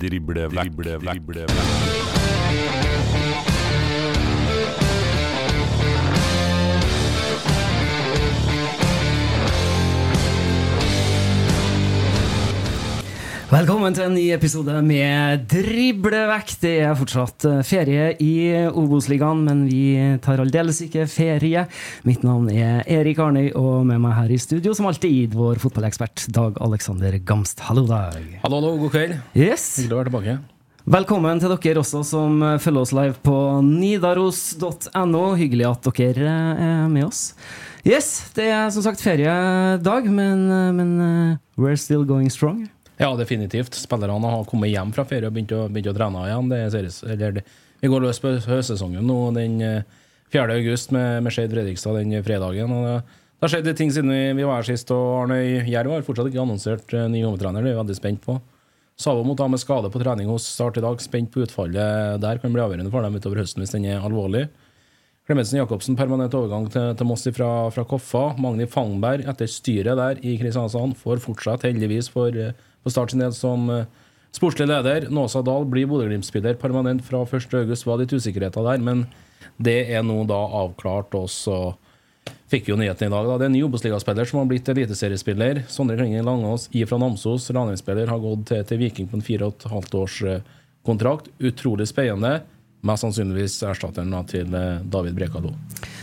Drible vekk, drible vekk. Velkommen til en ny episode med Driblevekk. Det er fortsatt eh, ferie i Obos-ligaen, men vi tar aldeles ikke ferie. Mitt navn er Erik Arnøy, og med meg her i studio som alltid vår fotballekspert Dag Alexander Gamst. Hallo, Dag. Hallo, hallo, god kveld. Yes. Hyggelig å være tilbake. Velkommen til dere også som følger oss live på nidaros.no. Hyggelig at dere er med oss. Yes, det er som sagt feriedag, men, men uh, we're still going strong. Ja, definitivt. Spillerne har kommet hjem fra ferie og begynt å, begynt å trene igjen. Er seriøs, eller, vi går løs på høstsesongen nå den eh, 4. august med, med Skeid Fredrikstad den fredagen. Og det, har skjedd ting siden vi, vi var her sist, og Arne Jerv har fortsatt ikke annonsert eh, ny hovedtrener. Det er vi veldig spent på. Savo måtte ha med skade på trening hos Start i dag. Spent på utfallet der. Kan bli avgjørende for dem utover høsten hvis den er alvorlig. Klemetsen Jacobsen permanent overgang til, til Moss fra, fra Koffa. Magni Fangberg etter styret der i Kristiansand får fortsatt, heldigvis, for, eh, for Start sin del som uh, sportslig leder. Nåsa Dahl blir Bodø-Glimt-spiller permanent fra 1.8. Var litt usikkerheter der, men det er nå da avklart. Og så fikk vi jo nyheten i dag. da. Det er en ny Obos-ligaspiller som har blitt eliteseriespiller. Sondre Klingen Langås ifra Namsos, Ranheim-spiller, har gått til, til Viking på en fire og et halvt års eh, kontrakt. Utrolig spennende. Mest sannsynligvis erstatteren til eh, David Brekalo.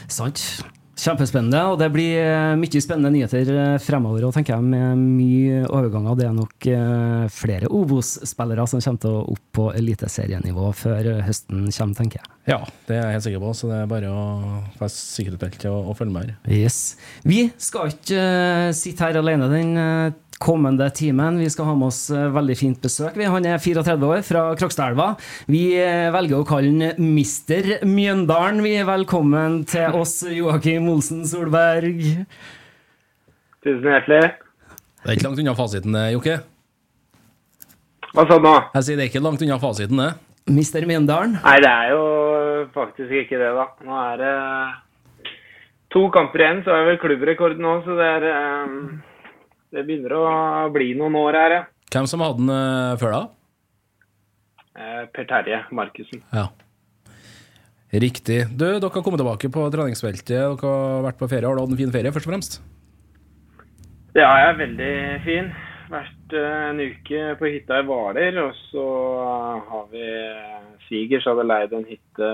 Sant. Kjempespennende, og det blir eh, mye spennende nyheter eh, fremover. Og tenker jeg med mye overganger. Det er nok eh, flere Obos-spillere som kommer til å opp på eliteserienivå før høsten kommer, tenker jeg. Ja, det er jeg helt sikker på, så det er bare å få sikkerhetsbelte og, og følge med her. Yes. Vi skal ikke sitte her alene den kommende timen. Vi skal ha med oss eh, veldig fint besøk. Vi- Han er 34 år, fra Krokstadelva. Vi eh, velger å kalle han Mister Mjøndalen. Vi er velkommen til oss, Joakim Olsen Solberg. Tusen hjertelig. Det er ikke langt unna fasiten, Jokke. Hva sa du nå? Jeg sier det er ikke langt unna fasiten, det. Mister Mjøndalen. Nei, det er jo faktisk ikke det, da. Nå er det to kamper igjen, så er vel klubbrekord nå, så det er eh, Det begynner å bli noen år her, ja. Hvem som hadde den eh, før, da? Eh, Per Terje Markussen. Ja. Riktig. Du, dere har kommet tilbake på treningsfeltet. Dere har vært på ferie. Har du hatt en fin ferie, først og fremst? Ja, jeg er veldig fin. Vært eh, en uke på hytta i Hvaler, og så har vi svigers hadde leid en hytte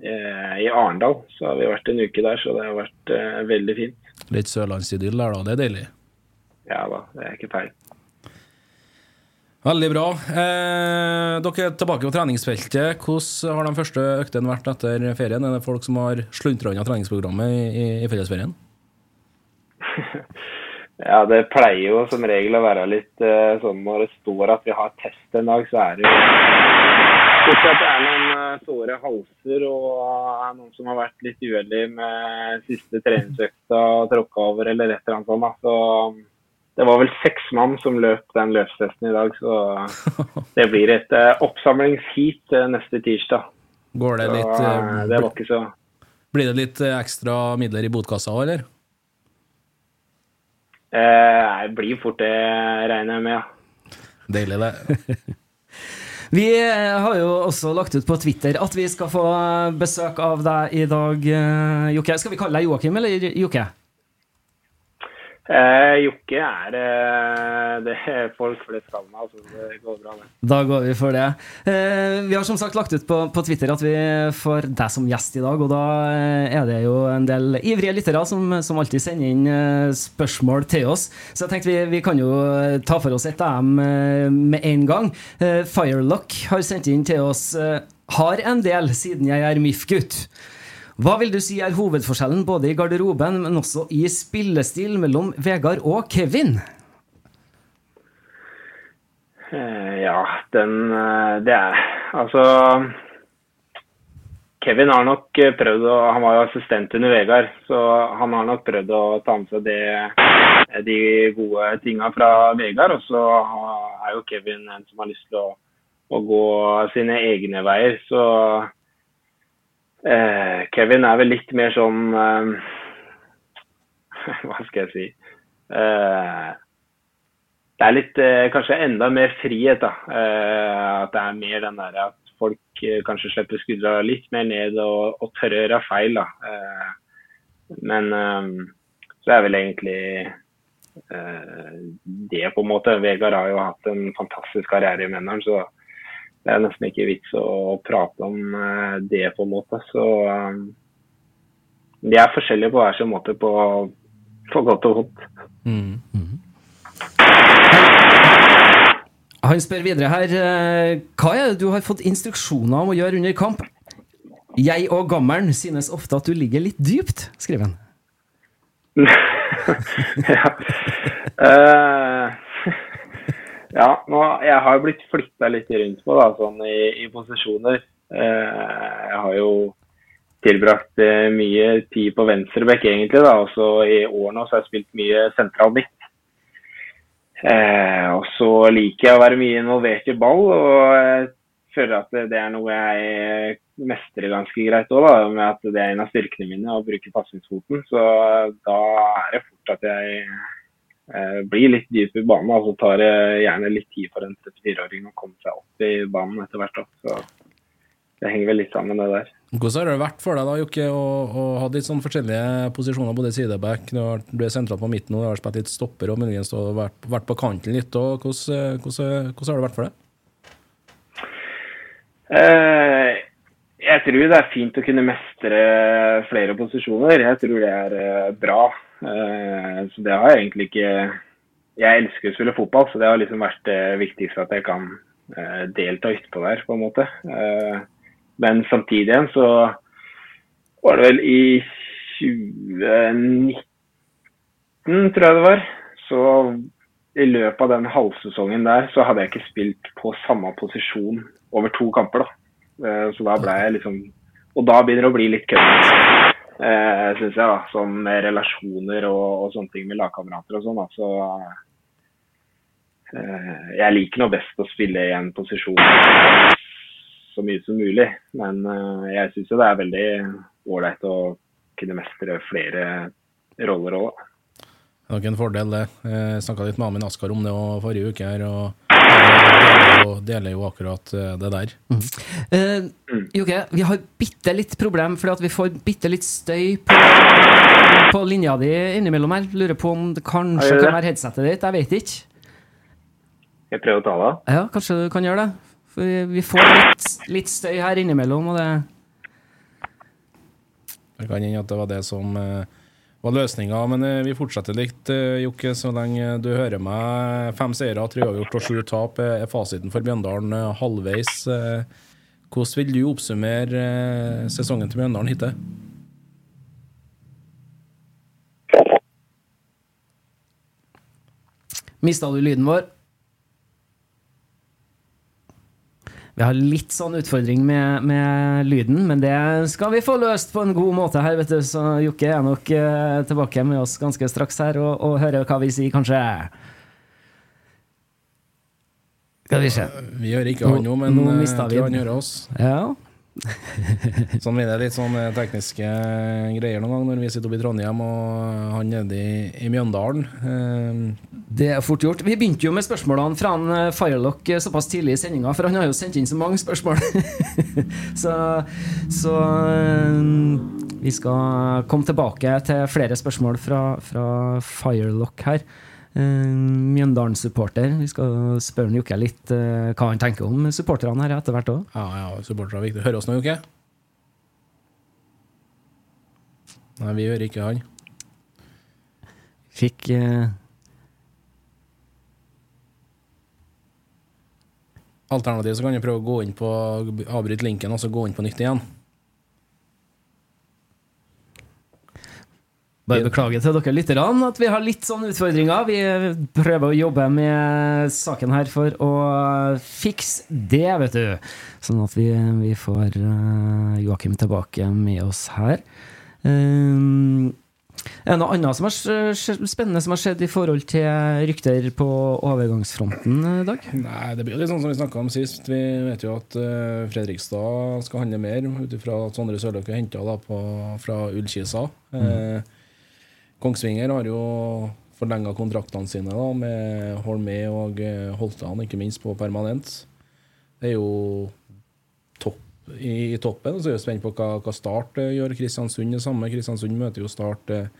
i Arendal. Så har vi vært en uke der, så det har vært veldig fint. Litt sørlandsidyll der, da. Det er deilig. Ja da, det er ikke feil. Veldig bra. Eh, dere er tilbake på treningsfeltet. Hvordan har de første øktene vært etter ferien? Er det folk som har sluntra unna treningsprogrammet i, i, fellesferien? Ja, det pleier jo som regel å være litt eh, sånn når det står at vi har test en dag, så er det jo stort sett det er noen eh, såre halser og er noen som har vært litt uheldig med siste treningsøkta og tråkka over eller et eller annet sånt. Da. Så det var vel seks mann som løp den løpstesten i dag, så det blir et eh, oppsamlingsheat eh, neste tirsdag. Går det litt eh, eh, det var ikke så Blir det litt eh, ekstra midler i botkassa òg, eller? eh, Det blir fort det, regner jeg med. ja. Deilig, det. Vi eh, har jo også lagt ut på Twitter at vi skal få besøk av deg i dag, eh, Jokke. Skal vi kalle deg Joakim eller Jokke? Eh, Jokke er eh, det folk flest kaller meg, altså det går bra, det. Da går vi for det. Eh, vi har som sagt lagt ut på, på Twitter at vi får deg som gjest i dag, og da eh, er det jo en del ivrige lyttere som, som alltid sender inn eh, spørsmål til oss. Så jeg tenkte vi, vi kan jo ta for oss et av dem eh, med en gang. Firelock har sendt inn til oss Har en del siden jeg er MIF-gutt. Hva vil du si er hovedforskjellen både i garderoben, men også i spillestil mellom Vegard og Kevin? Eh, ja, den eh, Det er Altså Kevin har nok eh, prøvd å Han var jo assistent under Vegard, så han har nok prøvd å ta med seg det, de gode tinga fra Vegard. Og så er jo Kevin en som har lyst til å, å gå sine egne veier. Så eh, Kevin er vel litt mer sånn eh, Hva skal jeg si eh, det er litt, eh, kanskje enda mer frihet. da. Eh, at det er mer den der at folk eh, kanskje slipper skuldra litt mer ned og, og tør å gjøre feil. da. Men så er vel egentlig det på en måte. Vegard har jo hatt en fantastisk karriere i Menneren, så det er nesten ikke vits å prate om eh, det på en måte. Så eh, de er forskjellige på hver sin måte, på, på godt og vondt. Han spør videre her eh, Hva er det du har fått instruksjoner om å gjøre under kamp? Jeg og gammelen synes ofte at du ligger litt dypt, skriver han. ja. Eh, ja, nå, jeg har jo blitt flytta litt rundt på, da, sånn i, i posisjoner. Eh, jeg har jo tilbrakt eh, mye tid på venstreback, egentlig. da, og I år nå så har jeg spilt mye sentral midt. Eh, og så liker jeg å være mye involvert i ball, og jeg føler at det, er noe jeg mestrer ganske greit òg, med at det er en av styrkene mine å bruke pasningsfoten. Så da er det fort at jeg blir litt dyp i banen. altså tar det gjerne litt tid for en 34-åring å komme seg opp i banen etter hvert. Så det henger vel litt sammen, det der. Hvordan har det vært for deg da, Jokke, å, ha litt sånn forskjellige posisjoner, både sideback, du ble sentralt sentral på midten og du har spilt litt stopper og muligens vært, vært på kanten litt. og hvordan, hvordan, hvordan har det vært for deg? Eh, jeg tror det er fint å kunne mestre flere posisjoner. Jeg tror det er eh, bra. Eh, så det har jeg egentlig ikke Jeg elsker å spille fotball, så det har liksom vært det viktigste at jeg kan eh, delta utpå der, på en måte. Eh, men samtidig igjen så var det vel i 2019, tror jeg det var, så i løpet av den halvsesongen der så hadde jeg ikke spilt på samme posisjon over to kamper. da. Eh, Så da ble jeg liksom Og da begynner det å bli litt kødd, eh, syns jeg. da, Sånn med relasjoner og, og sånne ting med lagkamerater og sånn. da, så eh, Jeg liker nå best å spille i en posisjon så mye som mulig. Men eh, jeg syns jo det er veldig ålreit å kunne mestre flere roller òg. Det er nok en fordel, det. Jeg snakka litt med Amin Askar om det forrige uke, her, og jo, deler jo akkurat eh, det der. Eh, Jokke, vi har bitte litt problem fordi at vi får bitte litt støy på, på linja di innimellom her. Lurer på om det kanskje det. kan være headsetet ditt. Jeg vet ikke. Jeg prøver å ta det av. Ja, kanskje du kan gjøre det. For vi- vi får litt, litt støy her innimellom, og det Det kan hende at det var det som eh, var løsninga. Men eh, vi fortsetter litt, eh, Jokke. Så lenge du hører meg. Fem seire, tre avgjort og sju tap er fasiten for Bjøndalen eh, halvveis. Hvordan vil du oppsummere sesongen til Bjøndalen hittil? Mista du lyden vår? Vi har litt sånn utfordring med, med, lyden, men det skal vi få løst på en god måte her, vet du. Så Jokke er nok uh, tilbake med oss ganske straks her og, og hører hva vi sier, kanskje. Skal vi se. Vi hører ikke han nå, men Nå nå jeg vi tror han hører oss. Ja. Sånn blir det litt sånn eh, tekniske greier noen gang når vi sitter oppe i Trondheim og han nede i, i Mjøndalen. Eh, Det er fort gjort. Vi begynte jo med spørsmålene fra han eh, Firelock eh, såpass tidlig i sendinga, for han har jo sendt inn så mange spørsmål. så så eh, vi skal komme tilbake til flere spørsmål fra, fra Firelock her. Eh, Mjøndalen-supporter. Vi skal spørre Jokke litt eh, hva han tenker om supporterne her etter hvert òg. ja, ja, supportere er viktig. Hører oss nå, Jokke? Nei, vi hører ikke han. Fikk eh, Alternativt så kan du prøve å gå inn på avbryte linken og så gå inn på nytt igjen. Bare beklage til dere lytterne at vi har litt sånne utfordringer. Vi prøver å jobbe med saken her for å fikse det, vet du. Sånn at vi, vi får eh, Joakim tilbake med oss her. Um, er det noe annet som er spennende som har skjedd i forhold til rykter på overgangsfronten i dag? Nei, det blir jo litt sånn som vi snakka om sist. Vi vet jo at uh, Fredrikstad skal handle mer, ut ifra at Sondre Sørløk er henta fra Ullkisa. Eh, Kongsvinger har jo forlenga kontraktene sine da, med Holmé og eh, Holtan, ikke minst, på permanent. Det er jo topp i, i toppen. Så er jeg spent på hva, hva Start eh, gjør. Kristiansund det samme. Kristiansund møter jo Start eh,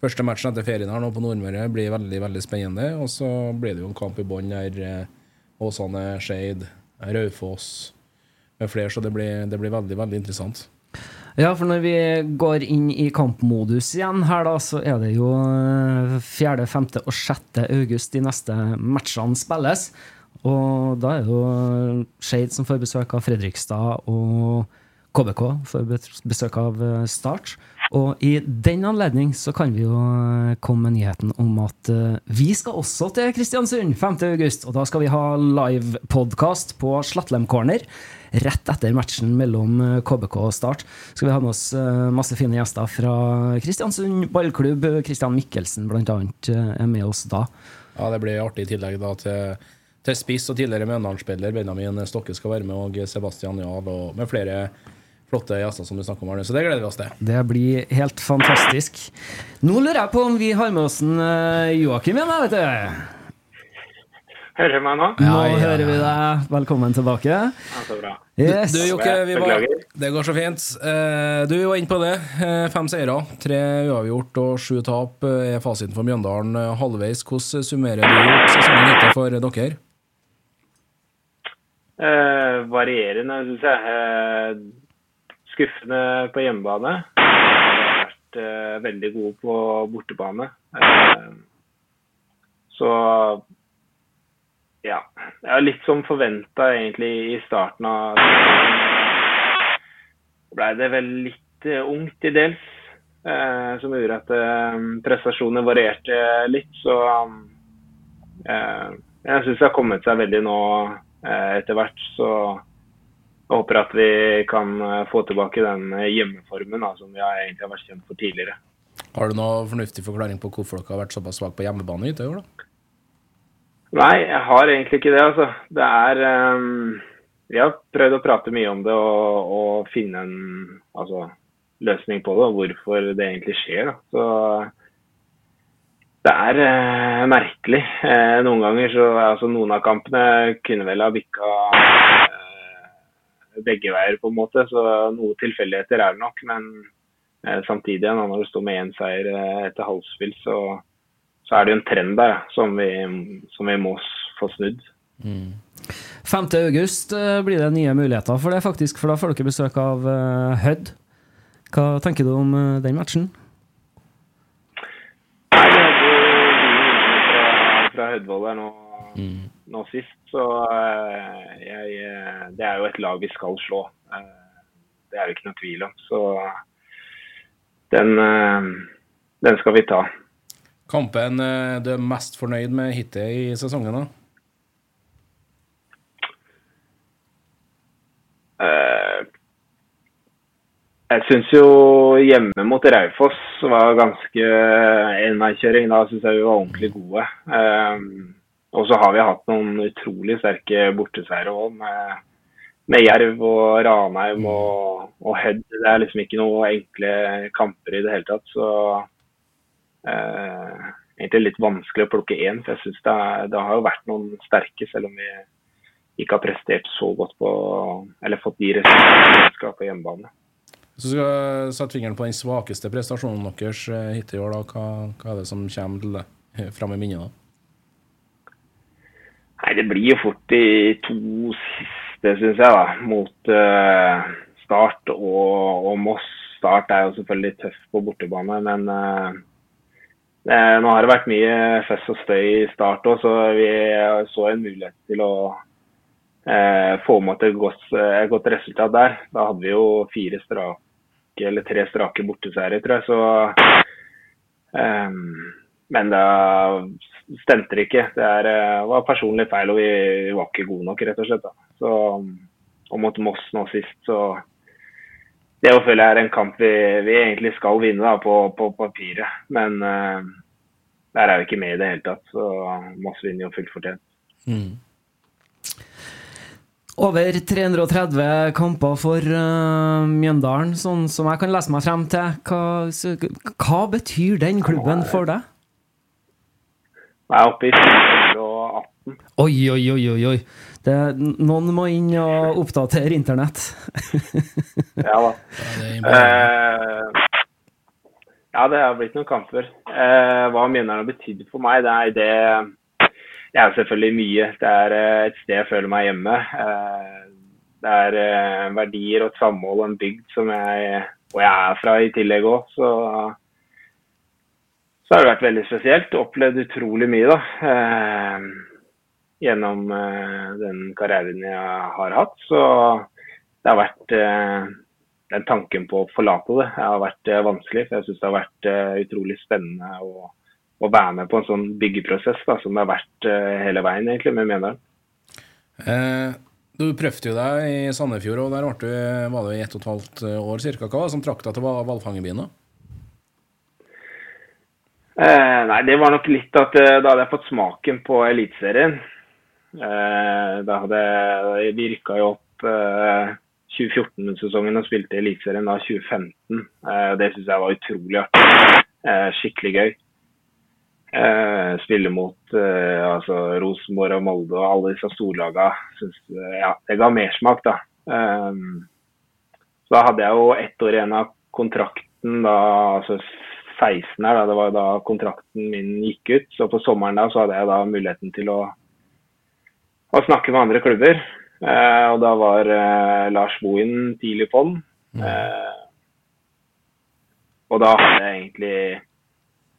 første matchen etter ferien her nå på Nordmøre. blir veldig veldig spennende. Og så blir det jo en kamp i bånn der Åsane, Skeid, Raufoss med flere, så det blir, det blir veldig, veldig interessant. Ja, for når vi går inn i kampmodus igjen her, da, så er det jo eh, 4., 5. og 6. august de neste matchene spilles. Og da er jo Skeid som får besøk av Fredrikstad, og KBK får besøk av eh, Start. Og i den anledning så kan vi jo eh, komme med nyheten om at eh, vi skal også til Kristiansund 5. august. Og da skal vi ha livepodkast på Slattlem Corner. Rett etter matchen mellom eh, KBK og Start skal vi ha med oss eh, masse fine gjester fra Kristiansund ballklubb. Kristian Mikkelsen annet eh, er med oss da. Ja, det blir artig i tillegg da til, til spiss og tidligere Mjøndalen-spiller Benjamin Stokke skal være med, og Sebastian Jahl og med flere flotte gjester som du snakker om. Arne. Så det gleder vi oss til. Det blir helt fantastisk. Nå lurer jeg på om vi har med oss en eh, Joakim igjen, vet du. Hører du meg nå? Nå Ja, ja, hører vi deg. Velkommen tilbake. Ja, så bra. Yes. Du, Jokke, vi var, det går så fint. Eh, Du var inne på det. Eh, Fem seire, tre uavgjort og sju tap eh, er fasiten for Mjøndalen halvveis. Hvordan summerer du sesongen etter for dere? Eh, varierende, syns jeg. Eh, skuffende på hjemmebane. Jeg har vært eh, veldig gode på bortebane. Eh, så ja. ja. Litt som forventa egentlig i starten av ble det vel litt eh, ungt til dels. Eh, som gjorde at eh, prestasjonene varierte litt. Så eh, jeg syns det har kommet seg veldig nå eh, etter hvert. Så jeg håper at vi kan eh, få tilbake den hjemmeformen da, som vi egentlig har vært kjent for tidligere. Har du noen fornuftig forklaring på hvorfor dere har vært såpass svake på hjemmebane i da? Nei, jeg har egentlig ikke det. altså. Det er um, Vi har prøvd å prate mye om det og, og finne en altså, løsning på det, og hvorfor det egentlig skjer. da. Så det er uh, merkelig. Uh, noen ganger så altså Noen av kampene kunne vel ha bikka uh, begge veier, på en måte. Så noe tilfeldigheter er det nok. Men samtidig, når du står med én seier etter halvspill, så så er det jo en trend der som vi, som vi må få snudd. 5. august eh, blir det nye muligheter for det, faktisk, for da får dere besøk av eh, Hødd. Hva tenker du om eh, den matchen? Nei, Vi hadde jo fra, fra Hødvold her nå, nå sist, så jeg, det er jo et lag vi skal slå. Det er det ikke noe tvil om. Så den, den skal vi ta. Kampen eh, du er mest fornøyd med hittil i sesongen, da? Eh, jeg syns jo hjemme mot Raufoss var ganske enveiskjøring. Da syns jeg vi var ordentlig gode. Eh, og så har vi hatt noen utrolig sterke borteseiere òg, med, med Jerv og Ranheim og, og Hødd. Det er liksom ikke noen enkle kamper i det hele tatt. Så eh, egentlig litt vanskelig å plukke én. For jeg syns det, det har jo vært noen sterke, selv om vi ikke har prestert så godt på Eller fått de resultatene vi skal på hjemmebane. Du skal sette fingeren på den svakeste prestasjonen deres eh, hittil i år, hva, hva er det som kommer til det fram i minnet? da? Nei, det blir jo fort de to siste, syns jeg, da. Mot uh, Start og, og Moss. Start er jo selvfølgelig tøff på bortebane, men eh, det, nå har det vært mye fest og støy i Start òg, så vi så en mulighet til å eh, få med et godt, et godt resultat der. Da hadde vi jo fire strake, eller tre strake borteseiere, tror jeg. Så eh, men da stemte det ikke. Det er, eh, var personlig feil, og vi, vi var ikke gode nok, rett og slett. Så, og mot Moss nå sist, så Det å føle er en kamp vi, vi egentlig skal vinne da, på, på papiret. Men uh, der er vi ikke med i det hele tatt. Så Moss vinner jo fullt fortjent. Over 330 kamper for uh, Mjøndalen, sånn som jeg kan lese meg frem til. Hva, så, hva betyr den klubben for deg? Jeg er oppe i 418. Oi, oi, oi, oi, oi. Det, noen må inn og oppdatere internett. Ja da. Ja, det er. Eh, ja, det har blitt noen kamper. Eh, hva Mjøndalen har betydd for meg, det er det Det er selvfølgelig mye. Det er eh, et sted jeg føler meg hjemme. Eh, det er eh, verdier og et samhold og en bygd som jeg Og jeg er fra i tillegg òg, så så har det vært veldig spesielt. Opplevd utrolig mye, da. Eh, gjennom eh, den karrieren jeg har hatt. Så det har vært eh, den tanken på å forlate det har vært eh, vanskelig. For jeg syns det har vært eh, utrolig spennende å, å være med på en sånn byggeprosess da, som det har vært eh, hele veien egentlig med Mjøndalen. Eh, du prøvde jo deg i Sandefjord, og der var du, var du i ett og et halvt år cirka. Hva det som trakk deg til hva- hvalfangerbyen? Eh, nei, det var nok litt at eh, da hadde jeg fått smaken på Eliteserien. Eh, da hadde jeg- rykka jo opp eh, 2014-sesongen og spilte Eliteserien da 2015. Eh, det syns jeg var utrolig artig. Eh, skikkelig gøy. Eh, spille mot eh, altså Rosenborg og Molde og alle disse eh, ja, det ga mersmak, da. Eh, så da hadde jeg jo ett år igjen av kontrakten, da, altså 16 her, da, det var da kontrakten min gikk ut. Så på sommeren da så hadde jeg da muligheten til å, å snakke med andre klubber. Eh, og da var eh, Lars Bohin tidlig på den. Eh, og da hadde jeg egentlig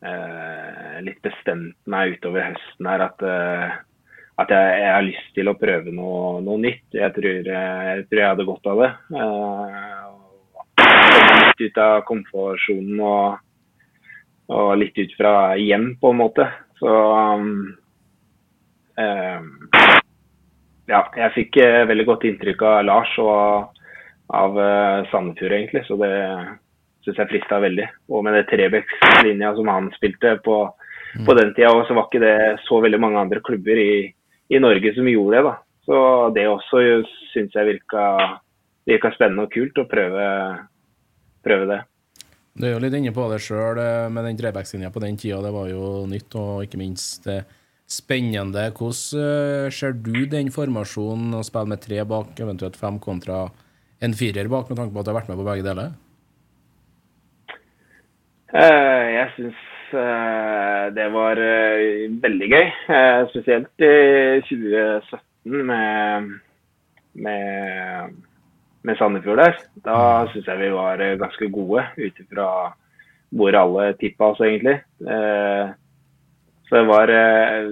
eh, litt bestemt meg utover høsten her at, at jeg, jeg har lyst til å prøve noe, noe nytt. Jeg tror, jeg tror jeg hadde godt av det. Eh, og litt ut av komfortsonen og, og litt ut fra hjem, på en måte. Så um, eh, ja, jeg fikk eh, veldig godt inntrykk av Lars og av eh, Sandefjord, egentlig. Så det syns jeg frista veldig. Og med det Trebecks-linja som han spilte på, på den tida, og så var ikke det så veldig mange andre klubber i, i Norge som gjorde det. da. Så det også syns jeg virka, virka spennende og kult å prøve, prøve det. Du er jo litt inne på det sjøl, med den trebackslinja på den tida. Det var jo nytt, og ikke minst eh, spennende. Hvordan eh, ser du den formasjonen å spille med tre bak, eventuelt fem kontra en firer bak, med tanke på at du har vært med på begge deler? Eh, jeg syns eh, det var veldig gøy. spesielt i 2017 med, med, med Sandefjord der. Da syns jeg vi var ganske gode ut ifra hvor alle tippa oss, egentlig. Eh, så det var eh,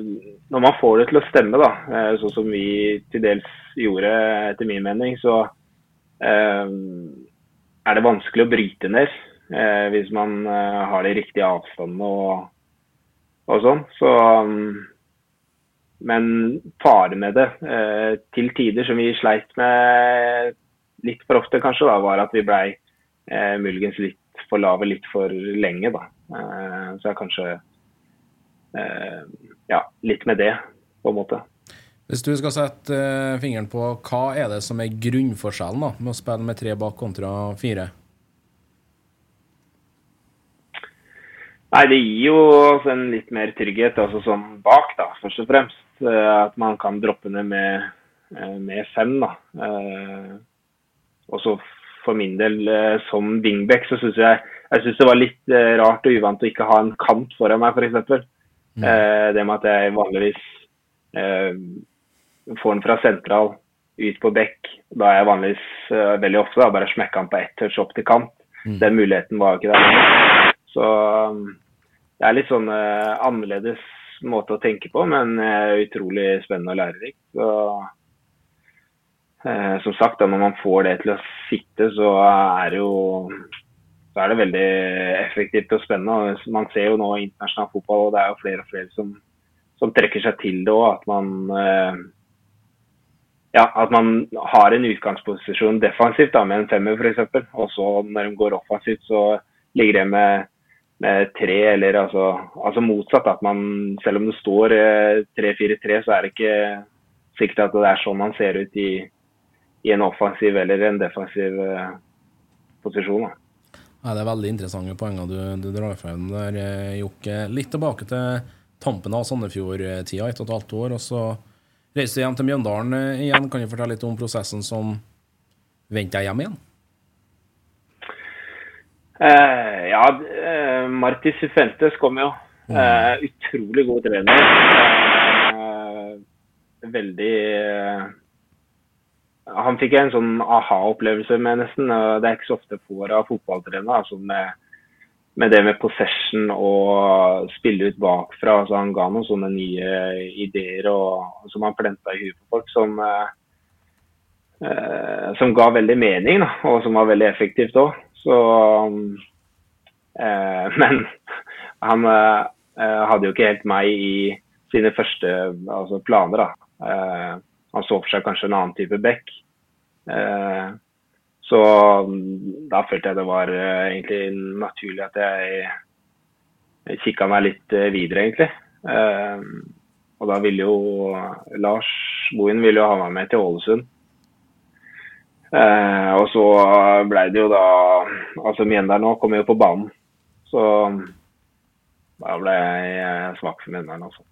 Når man får det til å stemme, da, eh, sånn som vi til dels gjorde, etter min mening, så eh, er det vanskelig å bryte ned. Eh, hvis man eh, har de riktige avstandene og, og sånn. Så Men faren med det, eh, til tider som vi sleit med litt for ofte, kanskje, da, var at vi blei eh, muligens litt for lave litt for lenge, da. Eh, så er kanskje eh, ja, litt med det, på en måte. Hvis du skal sette eh, fingeren på hva er det som er grunnforskjellen da, med å spille med tre bak kontra fire? Nei, det gir jo en litt mer trygghet altså sånn bak, da, først og fremst. Eh, At man kan droppe ned med, eh, med fem, da. Eh, Og så for min del, eh, som wingback, så syns jeg jeg synes det var litt eh, rart og uvant å ikke ha en kant foran meg, f.eks. Eh, det med at jeg vanligvis eh, får den fra sentral ut på bekk. Da er jeg vanligvis eh, veldig ofte da, bare smekka den på ett touch opp til kant. Den muligheten var jo ikke der. Så det er litt sånn annerledes måte å tenke på, men utrolig spennende og lærerikt. Så, eh, som sagt, da, når man får det til å sitte, så er det jo så er det veldig effektivt og spennende. Man ser jo nå internasjonal fotball, og det er jo flere og flere som, som trekker seg til det òg. At man eh, ja, at man har en utgangsposisjon defensivt da, med en femmer f.eks. Og så når de går offensivt, så ligger det med, med tre, eller altså, altså motsatt. At man, selv om det står eh, 3-4-3, så er det ikke sikkert at det er sånn man ser ut i, i en offensiv eller en defensiv eh, posisjon. Da. Ja, det er veldig interessante poenger du, du drar frem der, eh, Jokke. Litt tilbake til tampen av Sandefjord-tida, ett og et halvt år. og så reiste du hjem til Mjøndalen eh, igjen. Kan du fortelle litt om prosessen som vendte deg hjem igjen? Eh, ja, eh, Marti Sufentes kom jo. Eh, utrolig god trener. Veldig Han fikk en sånn aha-opplevelse med, nesten. og Det er ikke så ofte får av fotballtrenere. Altså med, med det med possession og spille ut bakfra. Altså han ga noen sånne nye ideer og, som han plenta i huet på folk, som, eh, eh, som ga veldig mening, da, og som var veldig effektivt òg. Eh, Men han eh, hadde jo ikke helt meg i sine første altså, planer, da. Han så for seg kanskje en annen type back. Eh, så mm, da følte jeg det var eh, egentlig naturlig at jeg kikka meg litt eh, videre, egentlig. Og da ville jo Lars Bohin ville jo ha meg med til Ålesund. Og så blei det jo da Altså Mjøndalen nå kom jo på banen. Så da ble jeg svak for Mjøndalen, altså.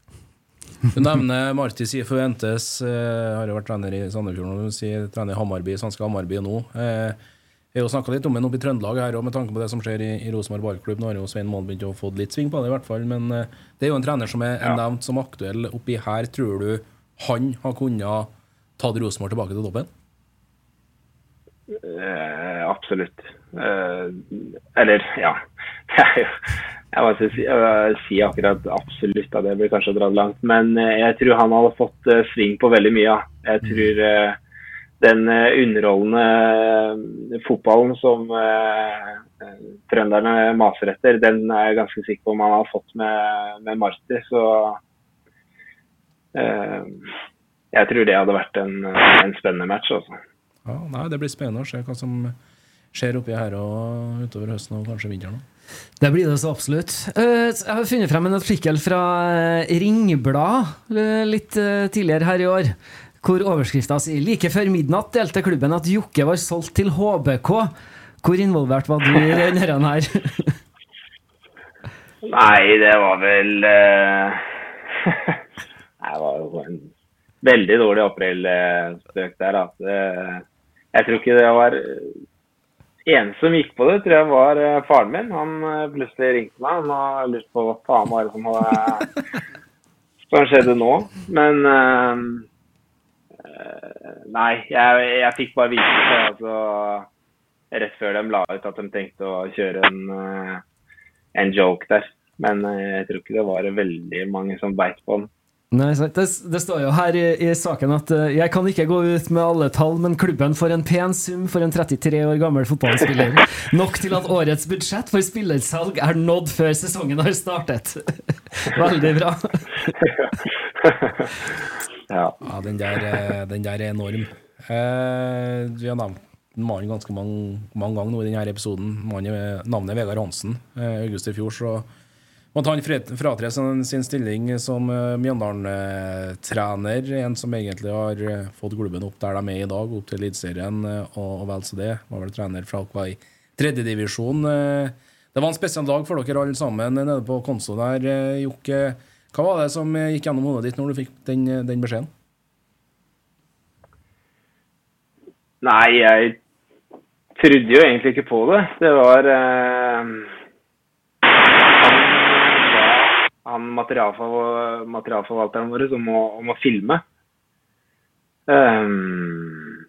Du nevner Marti Fuentes, eh, har jo vært trener i Sandefjord sier trener i Hammarby, svenske Hammarby nå. Eh, jeg har jo snakka litt om den oppe i Trøndelag her, og med tanke på det som skjer i, i Rosenborg ballklubb. Nå har jo Svein Målen begynt å få litt sving på det, i hvert fall. Men eh, det er jo en trener som er Ja. nevnt som aktuell oppi her. Tror du han har kunnet tatt Rosenborg tilbake til toppen? Eh, absolutt. Eh, eller, ja. Det er jo Jeg må ikke si, akkurat absolutt, at det blir kanskje å dra det langt. Men eh, jeg tror han hadde fått eh, sving på veldig mye. Jeg tror eh, den underholdende fotballen som trønderne maser etter, den er jeg ganske sikker på om han har fått med, med Marti. Så jeg tror det hadde vært en, en spennende match. altså. Ja, nei, Det blir spennende å se hva som skjer oppi her og utover høsten og kanskje vinteren. òg. Det blir det så absolutt. Eh, Jeg har funnet frem en artikkel fra eh, Ringblad eh, litt tidligere her i år, hvor overskrifta sier like før midnatt delte klubben at Jokke var solgt til HBK. Hvor involvert var du i denne her? Nei, det var vel Det var jo en veldig dårlig aprilspøk der. Jeg tror ikke det var Eneste som gikk på det, tror jeg var eh, faren min. Han eh, plutselig ringte meg. Han har lurt på hva faen var det som hadde som skjedde nå. Men eh, Nei, jeg, jeg fikk bare vite det altså, rett før de la ut at de tenkte å kjøre en, en joke der. Men jeg tror ikke det var veldig mange som beit på den. Nei, sant. Det, det står jo her i, i saken at eh, jeg kan ikke gå ut med alle tall, men klubben får en pen sum for en 33 år gammel fotballspiller. Nok til at årets budsjett for spillersalg er nådd før sesongen har startet. Veldig bra. Ja. Ja, den der, eh, den der er enorm. Eh, vi har nevnt mannen ganske mange, mange ganger nå i denne episoden. Mannen navnet er Vegard Hansen. Eh, august i fjor så måtte han fre- fratre sin, stilling som eh, Mjøndalen-trener. En som egentlig har eh, fått klubben opp der de er i dag, opp til Eliteserien eh, og, og vel så det. Var vel trener fra dere i tredjedivisjon. Det var en spesiell dag for dere alle sammen nede på konso der. Jokke, hva var det som gikk gjennom hodet ditt når du fikk den, den beskjeden? Nei, jeg trodde jo egentlig ikke på det. Det var eh, Han ba han materialfor, materialforvalteren vår om å, om å filme. Um,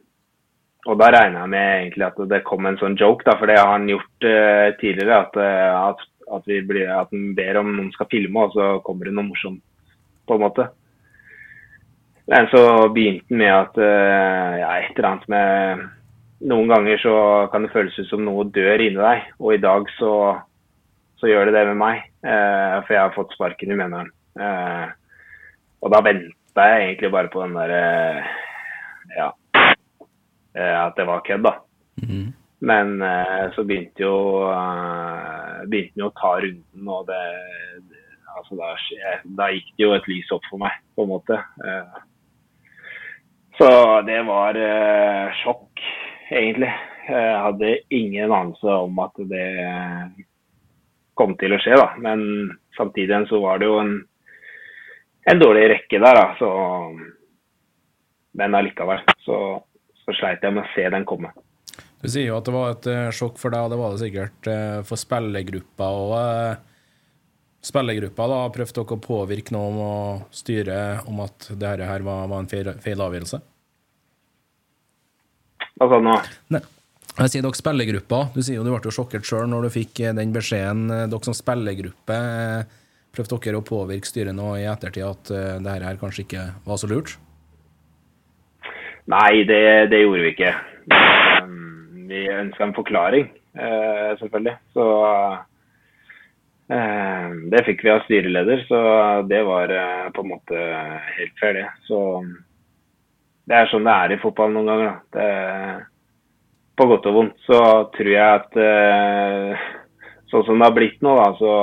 og da regna jeg med egentlig at det kom en sånn joke, da, for det har han gjort uh, tidligere. At, eh, at, at, blir, at han ber om noen skal filme, og så kommer det noe morsomt, på en måte. Men så begynte han med at uh, ja, et eller annet med Noen ganger så kan det føles ut som noe dør inni deg, og i dag så, så gjør det det med meg. Eh, for jeg har fått sparken i Mjøndalen. Eh, og da venta jeg egentlig bare på den derre Ja. eh, At det var kødd, da. Men eh, så begynte jo begynte han å ta runden, og det, altså da, da gikk det jo et lys opp for meg, på en måte. Eh, så det var sjokk, egentlig. Jeg hadde ingen anelse om at det kom til å skje, da. Men samtidig så var det jo en, en dårlig rekke der, da. Så, men allikevel så, så sleit jeg med å se den komme. Du sier jo at det var et eh, sjokk for deg, og det var det sikkert eh, for spillergruppa òg. Spillergruppa da prøvde dere å påvirke noe om å styre om at det her her var, var en feil, feil avgjørelse? Hva sa du nå? Jeg sier dere spillergruppa. Du sier jo du ble jo sjokkert sjøl når du fikk eh, den beskjeden. Eh, Dere som spillergruppe, eh, prøvde dere å påvirke styret nå i ettertid at dette det her kanskje ikke var så lurt? Nei, det, det gjorde vi ikke. Vi ønska en forklaring, selvfølgelig. Så det fikk vi av styreleder, så det var på en måte helt fair, det. Så det er sånn det er i fotball noen ganger. Da. Det, på godt og vondt så tror jeg at eh, sånn som det har blitt nå, da, så,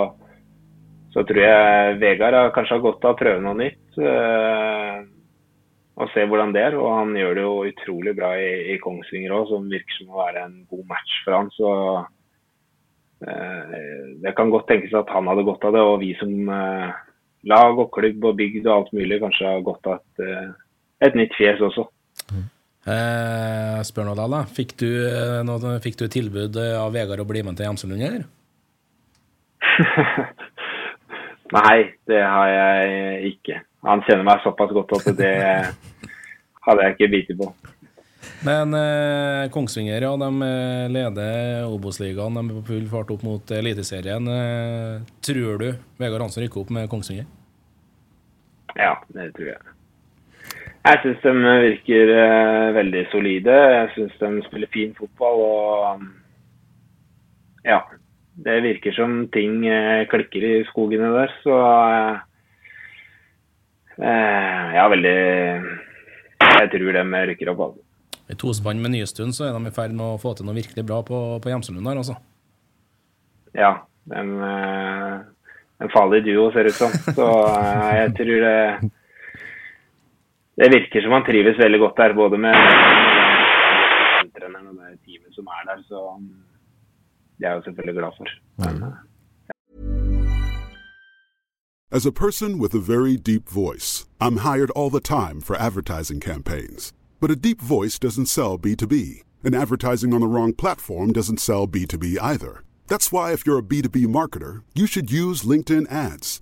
så tror jeg Vegard har kanskje har godt av å prøve noe nytt. eh, og se hvordan det er. Og han gjør det jo utrolig bra i, i Kongsvinger òg, som virker som å være en god match for han. Så eh, det kan godt tenkes at han hadde godt av det, og vi som eh, lag og klubb og bygd og alt mulig kanskje har godt av et, eh, et nytt fjes også. Eh, spør nå da. Fikk du, eh, noe, fikk du tilbud eh, av Vegard å bli med til Hjemselund? Nei, det har jeg ikke. Han kjenner meg såpass godt at det hadde jeg ikke bitt på. Men eh, Kongsvinger ja, de eh, leder Obos-ligaen. De er på full fart opp mot Eliteserien. Eh, tror du Vegard Hansen rykker opp med Kongsvinger? Ja, det tror jeg. Jeg syns de virker eh, veldig solide. Jeg syns de spiller fin fotball. og um, Ja. Det virker som ting eh, klikker i skogene der. Så eh, er veldig Jeg tror de rykker opp. Altså. I tospann med Nystuen så er de i ferd med å få til noe virkelig bra på, på Hjemselund her, altså. Ja. En, en farlig duo, ser det ut som. Så jeg tror det Det virker som han trives veldig godt der, både med treneren og det teamet som er der. Så det er jeg jo selvfølgelig glad for. Men, eh, As a person with a very deep voice, I'm hired all the time for advertising campaigns. But a deep voice doesn't sell B2B, and advertising on the wrong platform doesn't sell B2B either. That's why, if you're a B2B marketer, you should use LinkedIn ads.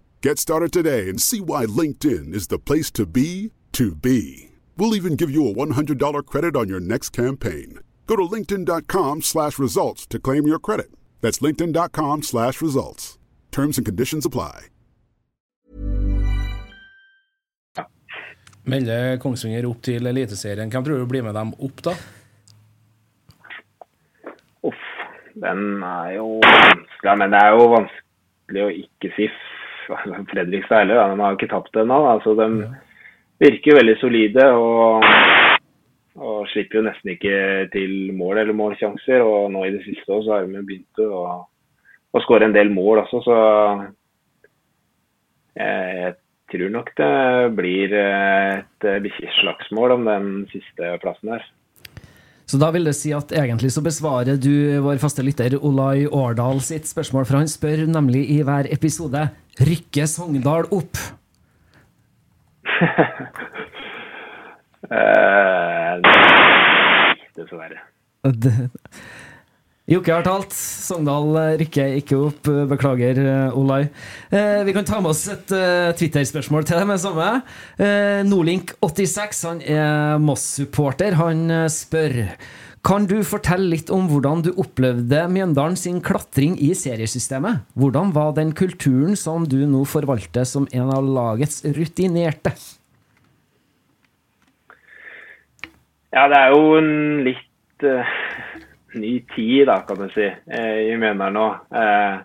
Get started today and see why LinkedIn is the place to be to be. We'll even give you a $100 credit on your next campaign. Go to linkedin.com slash results to claim your credit. That's linkedin.com slash results. Terms and conditions apply. Melder Kongsvinger opp til Eliteserien. Hvem tror du blir med dem opp, da? Uff, den er jo vanskelig. Men det er jo vanskelig å ikke si Fredrikstad heller. De har ikke tapt ennå. Altså, de virker veldig solide og, og slipper jo nesten ikke til mål eller målsjanser. Og nå i det siste også, så har de begynt å, å skåre en del mål også, så jeg tror nok det blir et slagsmål om den siste plassen her. Så da vil det si at egentlig så besvarer du vår faste lytter Olai Årdal sitt spørsmål, for han spør nemlig i hver episode Rykker Sogndal opp? Eh, dessverre. Jokke har talt. Sogndal eh, rykker ikke opp. Eh, beklager, eh, Olai. Eh, vi kan ta med oss et uh, Twitter-spørsmål til deg med det samme. Eh, Nordlink86 han er Moss-supporter. Han spør Kan du fortelle litt om hvordan du opplevde Mjøndalen sin klatring i seriesystemet? Hvordan var den kulturen som du nå forvalter som en av lagets rutinerte? Ja, det er jo en litt uh ny tid da, kan du si, eh, i Mjøndalen nå. Eh,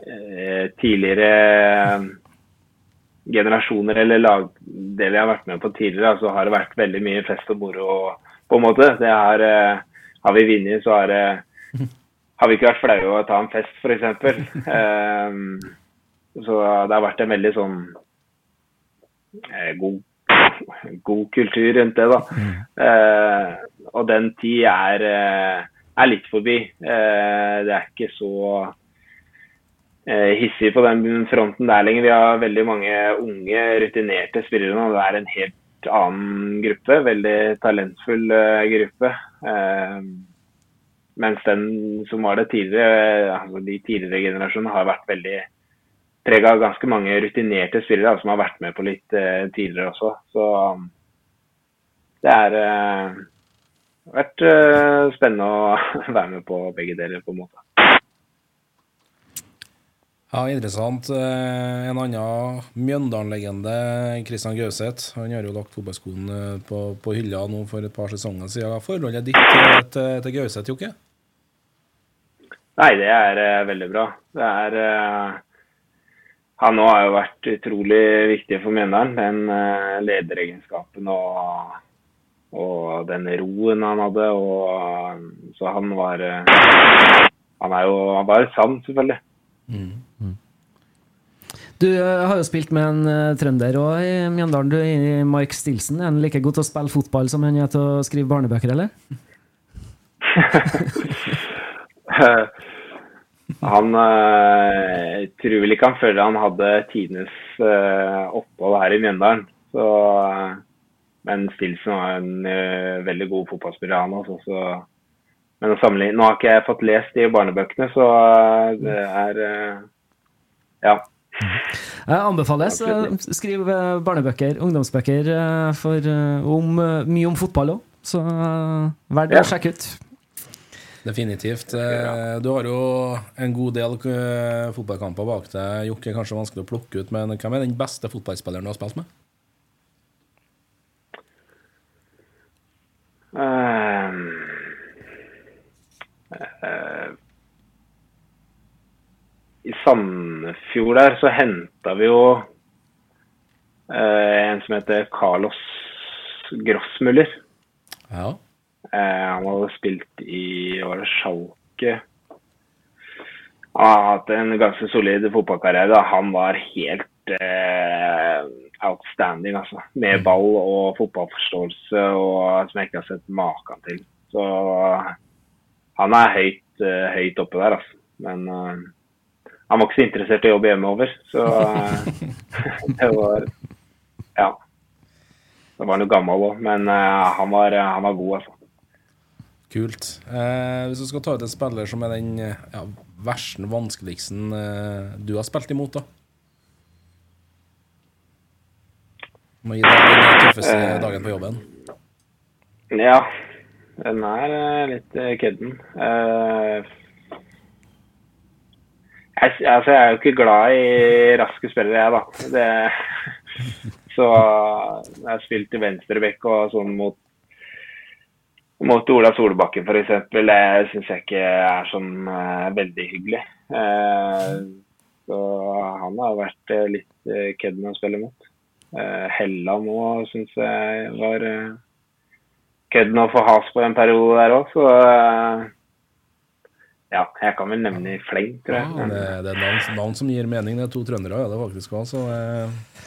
eh, tidligere generasjoner eller lagdeler jeg har vært med på tidligere, så har det vært veldig mye fest og moro. på en måte. Det er, har vi vunnet, så er det har vi ikke vært flaue å ta en fest, f.eks. Um, så det har vært en veldig sånn god, god kultur rundt det, da. Uh, og den tid er, eh, er litt forbi. Eh, det er ikke så eh, hissig på den fronten der lenger. Vi har veldig mange unge, rutinerte spillere nå. Det er en helt annen gruppe. Veldig talentfull gruppe. Mens den som var det tidligere, altså de tidligere generasjonene har vært veldig prega av ganske mange rutinerte spillere som har vært med på litt tidligere også. Så um, det er vært eh, spennende å være med på begge deler, på en måte. Ja, interessant. Eh, En annen Mjøndalen-legende, Christian Gauseth, han har jo lagt fotballskoen eh, på, på hylla nå for et par sesonger siden. Forholdet ditt til, til, til Gauseth, Jokke? Nei, det er uh, veldig bra. Det er uh, Han òg har jo vært utrolig viktig for Mjøndalen. Den uh, lederegenskapen og, og den roen han hadde. Og, så han var eh, Han er jo han var sann, selvfølgelig. Du eh, har jo spilt med en eh, trønder òg i Mjøndalen, du, i Mark Stilson. Er han like god til å spille fotball som han er til å skrive barnebøker, eller? Han eh, tror vel ikke han føler han hadde tidenes eh, opphold her i Mjøndalen. Så, eh, men Stilson var en uh, veldig god fotballspiller, han også. Så, men å sammenligne Nå har ikke jeg fått lest de barnebøkene, så eh, det er uh, Ja. Jeg anbefales. Skriv barnebøker, ungdomsbøker, for, om, mye om fotball òg. Så vær det Ja. å sjekke ut. Definitivt. Du har jo en god del fotballkamper bak deg. Jokke er kanskje vanskelig å plukke ut, men hvem er den beste fotballspilleren du har spilt med? Ehm, eh, I Sandefjord der så henta vi jo eh, en som heter Carlos Grossmuller. Ja. Eh, han hadde spilt i var det Schalke. Han har hatt en ganske solid fotballkarriere. Han var helt eh, outstanding, altså. Med ball og fotballforståelse og som jeg ikke har sett maken til. Så han er høyt, eh, høyt oppe der, altså. Men uh, han var ikke så interessert i å jobbe hjemover, så det var Ja. Da var han jo gammel òg, men uh, han, var, han var god, altså. Kult. Eh, hvis du skal ta ut en spiller som er den ja, verste, vanskeligsten eh, du har spilt imot, da? Må gi deg den tøffeste uh, dagen på jobben. Ja, den er eh, litt eh, kødden. Uh, jeg, altså, jeg er jo ikke glad i raske spillere, jeg, da. Det, så jeg har spilt i venstrebekk og sånn mot mot Ola Solbakken f.eks. Det syns jeg ikke er sånn uh, veldig hyggelig. Uh, så han har vært litt uh, kødden å spille mot. Eh, Helland òg syns jeg var eh, kødden å få has på en periode der òg, så eh, ja, jeg kan vel nevne i fleng, tror jeg. Ja, det, det er navn, navn som gir mening. Det er to trøndere, ja, det faktisk òg, så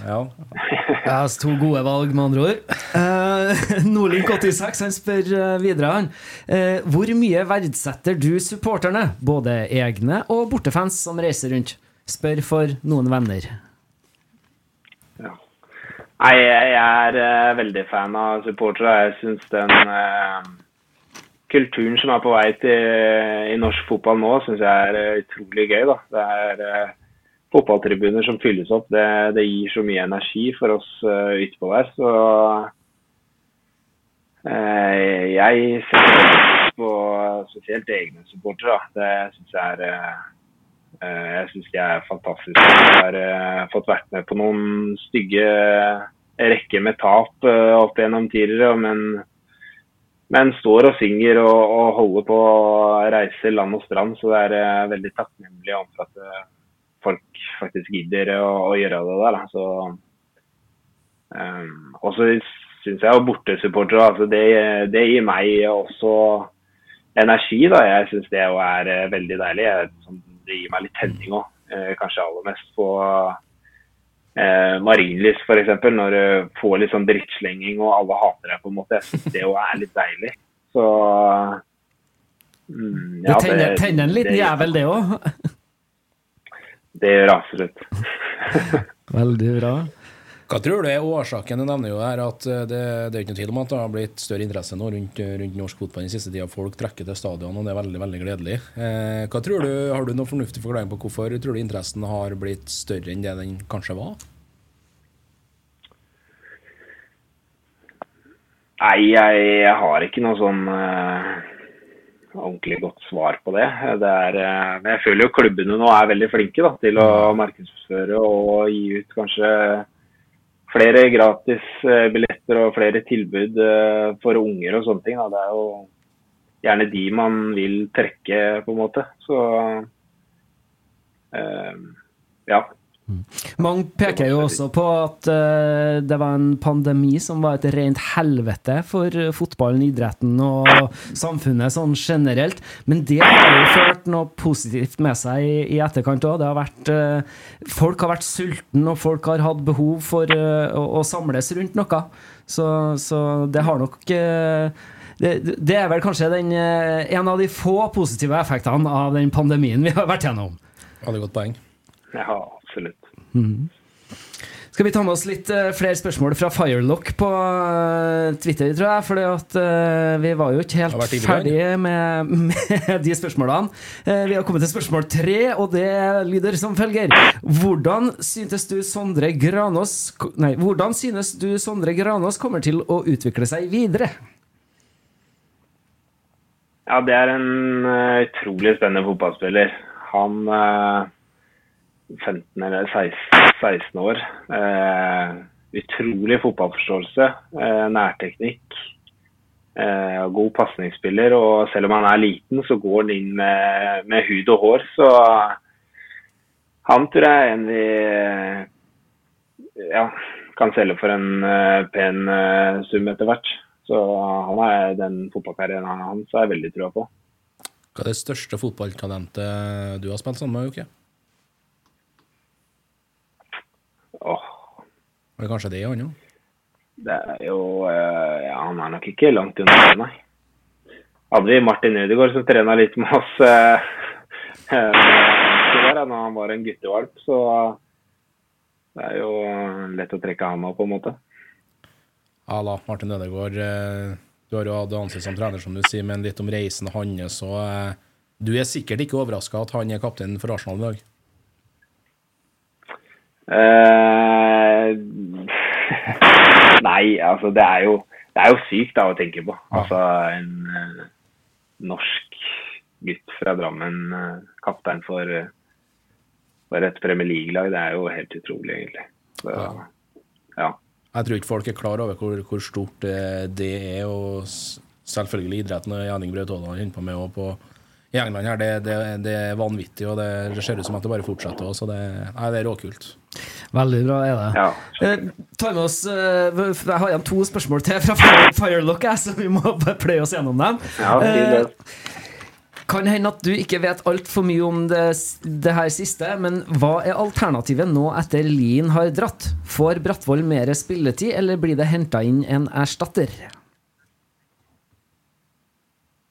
ja. Ja, så to gode valg, med andre ord. Eh, Nordlink86 han spør videre. han. Eh, hvor mye verdsetter du supporterne, både egne og bortefans, som reiser rundt? Spør for noen venner. Nei, jeg er uh, veldig fan av supportere. Jeg syns den uh, kulturen som er på vei til i norsk fotball nå, syns jeg er eh, utrolig gøy. da. Det er uh, fotballtribuner som fylles opp. Det, det gir så mye energi for oss uh, ytterpå der. Så jeg setter på spesielt egne supportere. Det syns jeg er jeg syns de er fantastiske. Jeg har eh, fått vært med på noen stygge rekker med tap eh, opp gjennom tidligere, men, men står og synger og, og holder på å reise land og strand. Så det er eh, veldig takknemlig for at eh, folk faktisk gidder å, å gjøre det der. Så, um, og så syns jeg bortesupportere altså det, det gir meg også energi. da. Jeg syns det er eh, veldig deilig. Jeg, sånn, det gir meg litt tenning òg. Eh, kanskje aller mest på eh, Marienlyst f.eks. Når du får litt sånn drittslenging og alle hater deg på en måte. Jeg syns det jo er litt deilig. Så mm, Det tenner, tenner en liten jævel, det òg. Det gjør absolutt. Veldig bra. Hva tror du er årsaken? Du nevner jo her at eh, det, det er ikke noe tvil om at det har blitt større interesse nå rundt, rundt norsk fotball den siste tida. Folk trekker til stadion, og det er veldig veldig gledelig. Eh, hva tror du, Har du noen fornuftig forklaring på hvorfor tror du interessen har blitt større enn det den kanskje var? Nei, jeg, jeg har ikke noe sånn eh, ordentlig godt svar på det. det er, eh, men jeg føler jo klubbene nå er veldig flinke da, til å markedsføre og gi ut kanskje flere gratis eh, og flere tilbud eh, for unger og sånne ting. Da. Det er jo gjerne de man vil trekke, på en måte. Så eh, ja. Mange peker jo også på at uh, det var en pandemi som var et rent helvete for eh, fotballen, idretten og samfunnet sånn generelt. Men det har jo ført noe positivt med seg i, i etterkant òg. Uh, Folk har vært sultne, og folk har hatt behov for uh, å, å samles rundt noe. Så, så det har nok eh, det, det er vel kanskje den, eh, en av de få positive effektene av den pandemien vi har vært gjennom. Veldig godt poeng. ja, absolutt. Skal vi ta med oss litt uh, flere spørsmål fra Firelock på uh, Twitter, tror jeg? For vi var jo ikke helt ferdige med, med de spørsmålene. Eh, vi har kommet til spørsmål tre, og det lyder som følger. Hvordan synes du Sondre Granås Nei, hvordan synes du Sondre Granås kommer til å utvikle seg videre? Ja, det er en eh, utrolig spennende fotballspiller. Han eh, 15 eller 16, 16 år. Eh, utrolig fotballforståelse, eh, nærteknikk. Eh, god pasningsspiller. Og selv om han er liten, så går han inn med, med hud og hår. Så han tror jeg er en vi ja, kan selge for en uh, pen uh, sum etter hvert. Så han er den fotballkarrieren hans har jeg veldig trua på. Hva er det største fotballtalentet du har spilt sammen med, Jokke? Åh, Er det kanskje det han òg? det er jo eh, Ja, han er nok ikke langt unna nei. Hadde vi Martin Ødegaard som trena litt med oss eh, eh, da han var en guttevalp, så det er jo lett å trekke han av, på en måte. Ja da, Martin Ødegaard. eh, Du har jo hatt ansikt som trener, som du sier, men litt om reisen hans. Du er sikkert ikke overraska at han er kaptein for Arsenal i dag? Eh, nei, altså det er jo det er jo sykt da å tenke på. Altså en uh, norsk gutt fra Drammen, uh, kaptein for, for et Premier League-lag, det er jo helt utrolig, egentlig. Så, Ja. Jeg tror ikke folk er klar over hvor, hvor stort det, er. Og selvfølgelig idretten og Henning Braut Haaland holder på med og på i England her, det, det, det er vanvittig, og det, det ser ut som at det bare fortsetter. også, Så det, nei, det er råkult. Veldig bra er det. ja. Eh, tar med oss eh, Jeg har igjen to spørsmål til fra Fire- Firelock, Fire så vi må pløye oss gjennom dem. ja. Eh, kan hende at du ikke vet altfor mye om det, det her siste, men hva er alternativet nå etter Lien har dratt? Får Brattvoll mer spilletid, eller blir det henta inn en erstatter?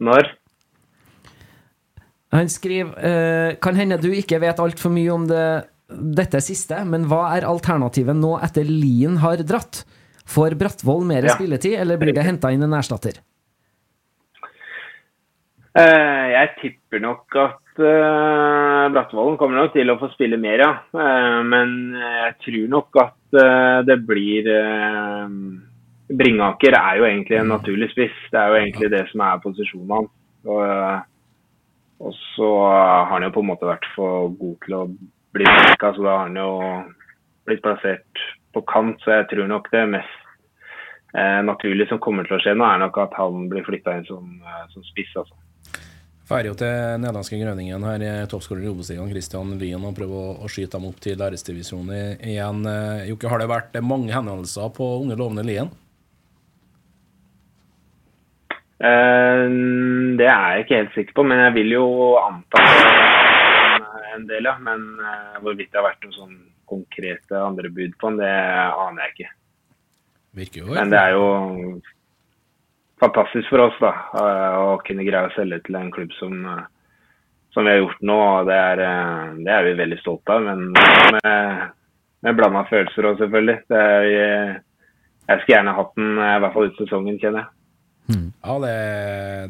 Når? Han skriver eh, Kan hende du ikke vet altfor mye om det, dette siste, men hva er alternativet nå etter Lien har dratt? Får Brattvoll mer Ja. spilletid, eller blir det henta inn en erstatter? Eh, jeg tipper nok at uh, Brattvollen kommer nok til å få spille mer, ja. Eh, men jeg tror nok at eh, det blir eh, Bringaker er jo egentlig en naturlig spiss. Det er jo egentlig det som er posisjonen hans. Og, eh, så har han jo på en måte vært for god til å bli benka, så da har han jo blitt plassert på kant. Så jeg tror nok det mest eh, naturlige som kommer til å skje nå, er nok at han blir flytta inn som, eh, som spiss. altså. Feirer jo til nederlandske Grønningen her, i toppskårer i Obos-ligaen, Christian Lien, og prøver å, å skyte dem opp til æresdivisjonen igjen. Eh, Jokke, har det vært mange henvendelser på unge lovende Lien? Eh, det er jeg ikke helt sikker på, men jeg vil jo anta en, del, ja. Men eh, hvorvidt det har vært noen sånn konkrete andre bud på den, det aner jeg ikke. Virker jo Men det er jo fantastisk for oss da, eh, å kunne greie å selge til en klubb som, som vi har gjort nå. og Det er, det er vi veldig stolte av, men med, med blanda følelser òg, selvfølgelig. Det er, jeg skulle gjerne hatt den i hvert fall ut sesongen, kjenner jeg. Ja, det,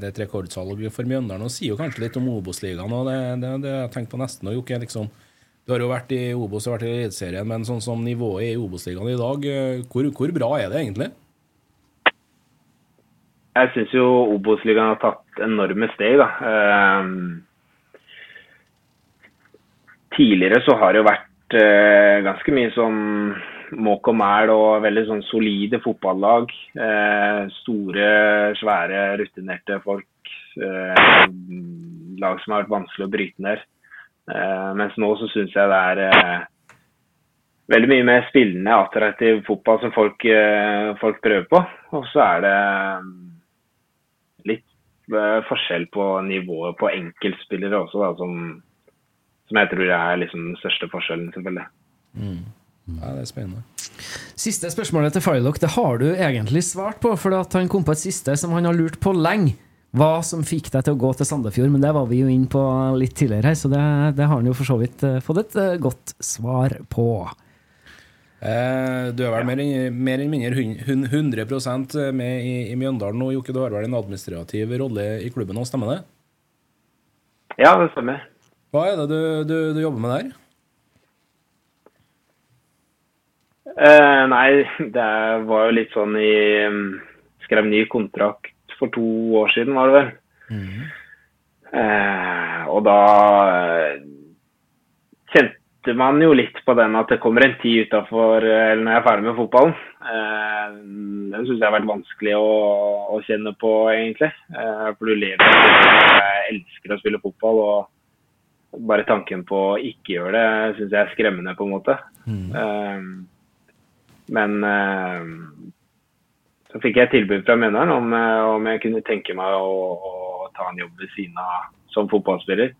det er et rekordsalg for Mjøndalen og sier jo kanskje litt om Obos-ligaen. og Det, det, det jeg tenkt på nesten. Og Jokke, liksom, du har jo vært i Obos og vært i Eliteserien, men sånn som nivået i Obos-ligaen i dag, eh, hvor, hvor bra er det egentlig? Jeg syns jo Obos-ligaen har tatt enorme steg, da. Ehm, tidligere så har det jo vært eh, ganske mye sånn måk og mæl og veldig sånn solide fotballag. Eh, store, svære, rutinerte folk. Eh, lag som har vært vanskelig å bryte ned. Eh, mens nå så syns jeg det er eh, veldig mye mer spillende, attraktiv fotball som folk, eh, folk prøver på. Og så er det litt eh, forskjell på nivået på enkeltspillere også, da, som, som jeg tror er liksom den største forskjellen, selvfølgelig. Ja, det er spennende. Siste spørsmålet til Firelock det har du egentlig svart på, for at han kom på et siste som han har lurt på lenge. Hva som fikk deg til å gå til Sandefjord, men det var vi jo inne på litt tidligere her, så det, det har han jo for så vidt eh, fått et eh, godt svar på. Eh, du er vel mer, enn- mer eller mindre hun- hun- 100 med i, i Mjøndalen nå, Jokke. Du har vel en administrativ rolle i klubben nå, stemmer det? Ja, det stemmer. Hva er det du, du, du jobber med der? Eh, nei, det var jo litt sånn i um, Skrev ny kontrakt for to år siden, var det vel. Eh, og da eh, kjente man jo litt på den at det kommer en tid utafor Eller når jeg er ferdig med fotballen. Eh, den syns jeg har vært vanskelig å, å kjenne på, egentlig. Eh, for du lever Jeg elsker å spille fotball, og bare tanken på å ikke gjøre det syns jeg er skremmende, på en måte. Eh, men eh, så fikk jeg tilbud fra Mjøndalen om, eh, om jeg kunne tenke meg å, å ta en jobb ved siden av som fotballspiller.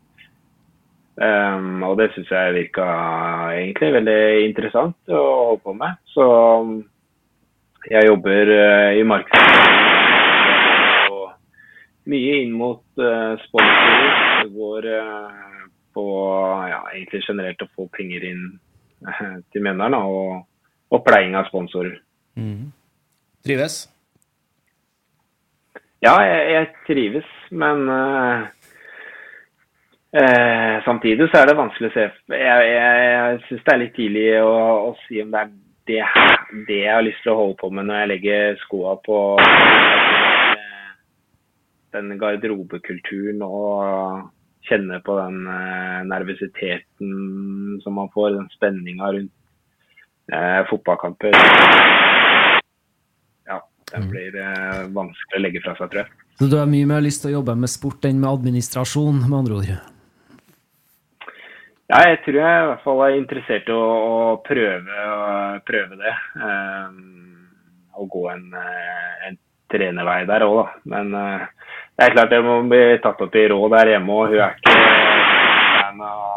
Um, og det syns jeg virka egentlig veldig interessant å holde på med. Så jeg jobber uh, i markedsføring og mye inn mot uh, sponsorer. Det går uh, på ja, egentlig generelt å få penger inn til Mjøndalen. da, Og pleiing av sponsorer. Trives? Ja, jeg, jeg trives, men uh, eh, samtidig så er det vanskelig å se Jeg, jeg, jeg syns det er litt tidlig å, å si om det er det, det jeg har lyst til å holde på med når jeg legger skoa på eh, den garderobekulturen og kjenner på den eh, nervøsiteten som man får, den spenninga rundt eh, fotballkamper. Ja, den blir eh, vanskelig å legge fra seg, tror jeg. Så du har mye mer lyst til å jobbe med sport enn med administrasjon, med andre ord? Ja, jeg tror jeg i hvert fall er interessert i å, å prøve, å prøve det. Um, å gå en, eh, en trenervei der òg, da. Men uh, det er klart jeg må bli tatt opp i råd der hjemme, og hun er ikke fan av,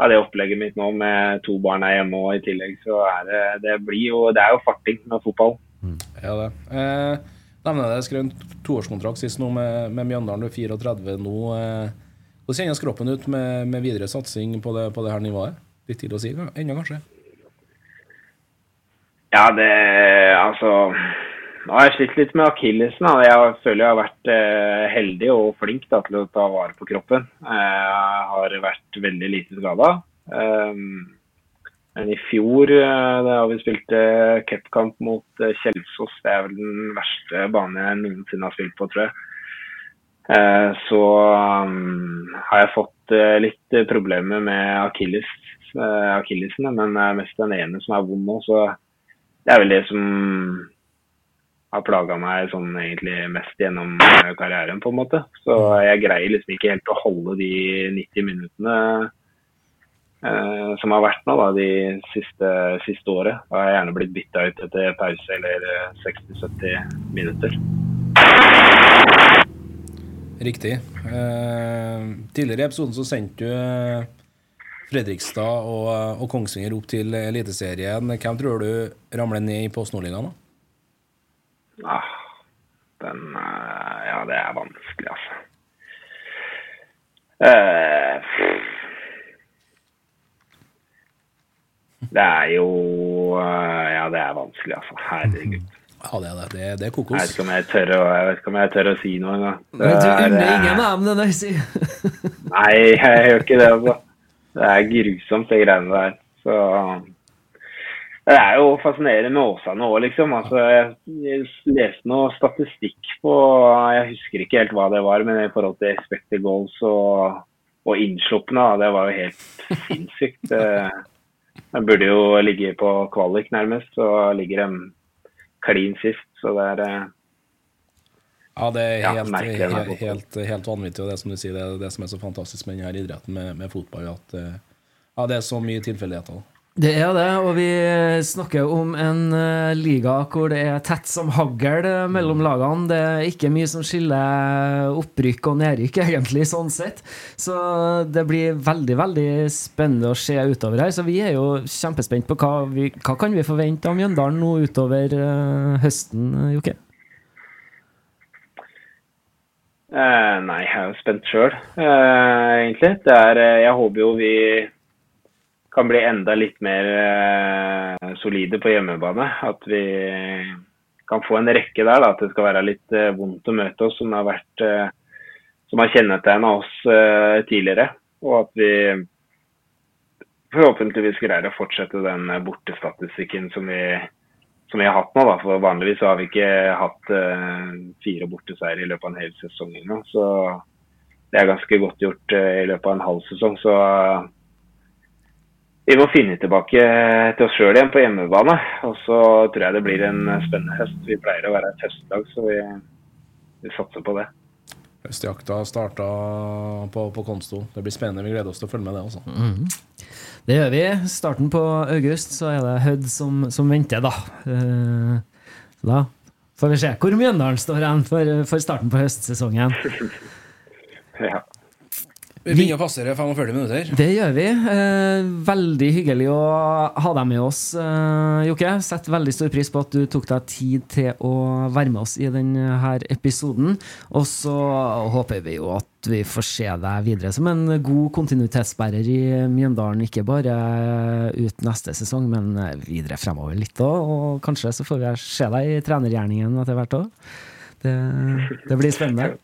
av det opplegget mitt nå med to barn her hjemme og i tillegg. Så er det, det blir jo Det er jo farting med fotball. Ja, det. Eh, nevner det, skrev en toårskontrakt sist nå med, med Mjøndalen. Du er 34 nå. Eh, hvordan kjennes kroppen ut med, med videre satsing på det, på det her nivået? Litt tidlig å si ennå, kanskje? Ja, det Altså Nå har jeg slitt litt med akillesen. Jeg føler jeg har vært eh, heldig og flink da, til å ta vare på kroppen. Jeg har vært veldig lite skada. men i fjor, eh, da vi spilte cupkamp mot eh, Kjelsås, det er vel den verste banen jeg noensinne har spilt på, tror jeg. Så um, har jeg fått uh, litt problemer med akilles, uh, men det er mest den ene som er vond nå. Så det er vel det som har plaga meg sånn egentlig mest gjennom eh, karrieren, på en måte. Så jeg greier liksom ikke helt å holde de 90 minuttene eh, som har vært nå, da, de siste, siste året. Da har jeg gjerne blitt bytta ut etter pause eller eh, 60-70 minutter. Riktig. Eh, tidligere i episoden så sendte du eh, Fredrikstad og, og Kongsvinger opp til Eliteserien. Hvem tror du ramler ned i Post Nordligaen? da? Ah, den eh, Ja, det er vanskelig, altså. Uh, det er jo eh, Ja, det er vanskelig, altså. Herregud. Ja, det er det. Det, det er Jeg vet kokos. ikke om jeg tør å, jeg vet ikke om jeg tør å si noe engang. Du er, unner ingen av dem det der, si. Nei, jeg gjør ikke det, altså. Det er grusomt, det greiene der. Så Det er jo fascinerende med Åsane òg, liksom. Altså, jeg, leste noe statistikk på Jeg husker ikke helt hva det var, men i forhold til expected goals og, og innslupne, det var jo helt sinnssykt. Det- burde jo ligge på kvalik, nærmest, så ligger de klin sist. Så det er eh, Ja, det er helt, ja, helt, helt, helt vanvittig. Og det som du sier, det det som er så fantastisk med denne idretten med, med fotball, at eh, ja, det er så mye tilfeldigheter. Det er det, og vi snakker om en eh, liga hvor det er tett som hagl eh, mellom lagene. Det er ikke mye som skiller opprykk og nedrykk, egentlig, sånn sett. Så det blir veldig, veldig spennende å se utover her. Så vi er jo kjempespent på hva, vi, hva kan vi forvente av Mjøndalen nå utover eh, høsten, eh, Jokke? Eh, nei, jeg er jo spent sjøl, eh, egentlig. Det er, eh, jeg håper jo vi kan bli enda litt mer eh, solide på hjemmebane. At vi kan få en rekke der. Da, at det skal være litt eh, vondt å møte oss, som har, vært, eh, som har kjennetegna oss tidligere. Og at vi forhåpentligvis greier å fortsette den bortestatistikken som vi som vi har hatt nå. Da. For vanligvis har vi ikke hatt fire borteseiere i løpet av en hel sesong. Så det er ganske godt gjort i løpet av en halv sesong. Så vi må finne tilbake til oss sjøl igjen på hjemmebane. Og så tror jeg det blir en spennende høst. Vi pleier å være et høstlag, så vi, vi satser på det. Høstjakta starta på, på Konsto. Det blir spennende. Vi gleder oss til å følge med det. også. Det gjør vi. Starten på august så er det Hødd som, som venter, da. Uh, da får vi se hvor Mjøndalen står igjen for, for starten på høstsesongen. Ja. Vi begynner å passere 45 minutter. Det gjør vi. Eh, veldig hyggelig å ha deg med oss, eh, Jokke. Setter veldig stor pris på at du tok deg tid til å være med oss i denne episoden. Og så håper vi jo at vi får se deg videre som en god kontinuitetsbærer i Mjøndalen. Ikke bare ut neste sesong, men videre fremover litt òg. Og kanskje så får vi se deg i trenergjerningen etter hvert òg. Det, det blir spennende.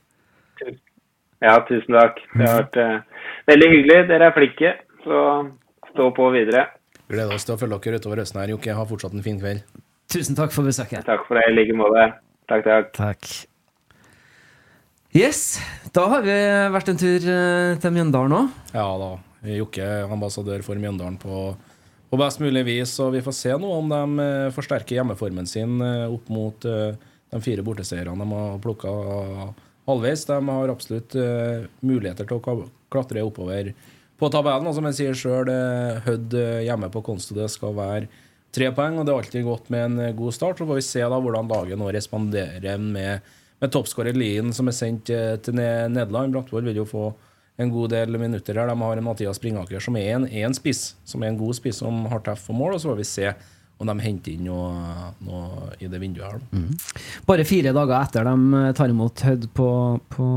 Ja, tusen takk. Det har vært uh, veldig hyggelig. Dere er flinke, så stå på videre. Gleder oss til å følge dere utover høsten her, Jokke. Ha fortsatt en fin kveld. Tusen takk for besøket. Takk for det, i like måte. Takk, takk. Takk. Yes, da har vi vært en tur uh, til Mjøndalen òg. Ja da. Jokke er ambassadør for Mjøndalen på, på, best mulig vis. Og vi får se nå om de uh, forsterker hjemmeformen sin opp mot de fire borteseierne de har plukka halvveis. De har absolutt uh, muligheter til å klatre oppover på tabellen. Og som jeg sier sjøl, uh, Hødd uh, hjemme på Konsto skal være tre poeng. og Det er alltid godt med en god start. Så får vi se da hvordan laget nå responderer med, med toppskårer Lien, som er sendt til Nederland. Brattvoll vil jo få en god del minutter her. De har en Mathias Springaker som er en, en spiss, som er en god spiss som har treff for mål. Og så får vi se om de henter inn noe, noe i det vinduet her. Mm. Bare fire dager etter de tar imot Hødd på, på,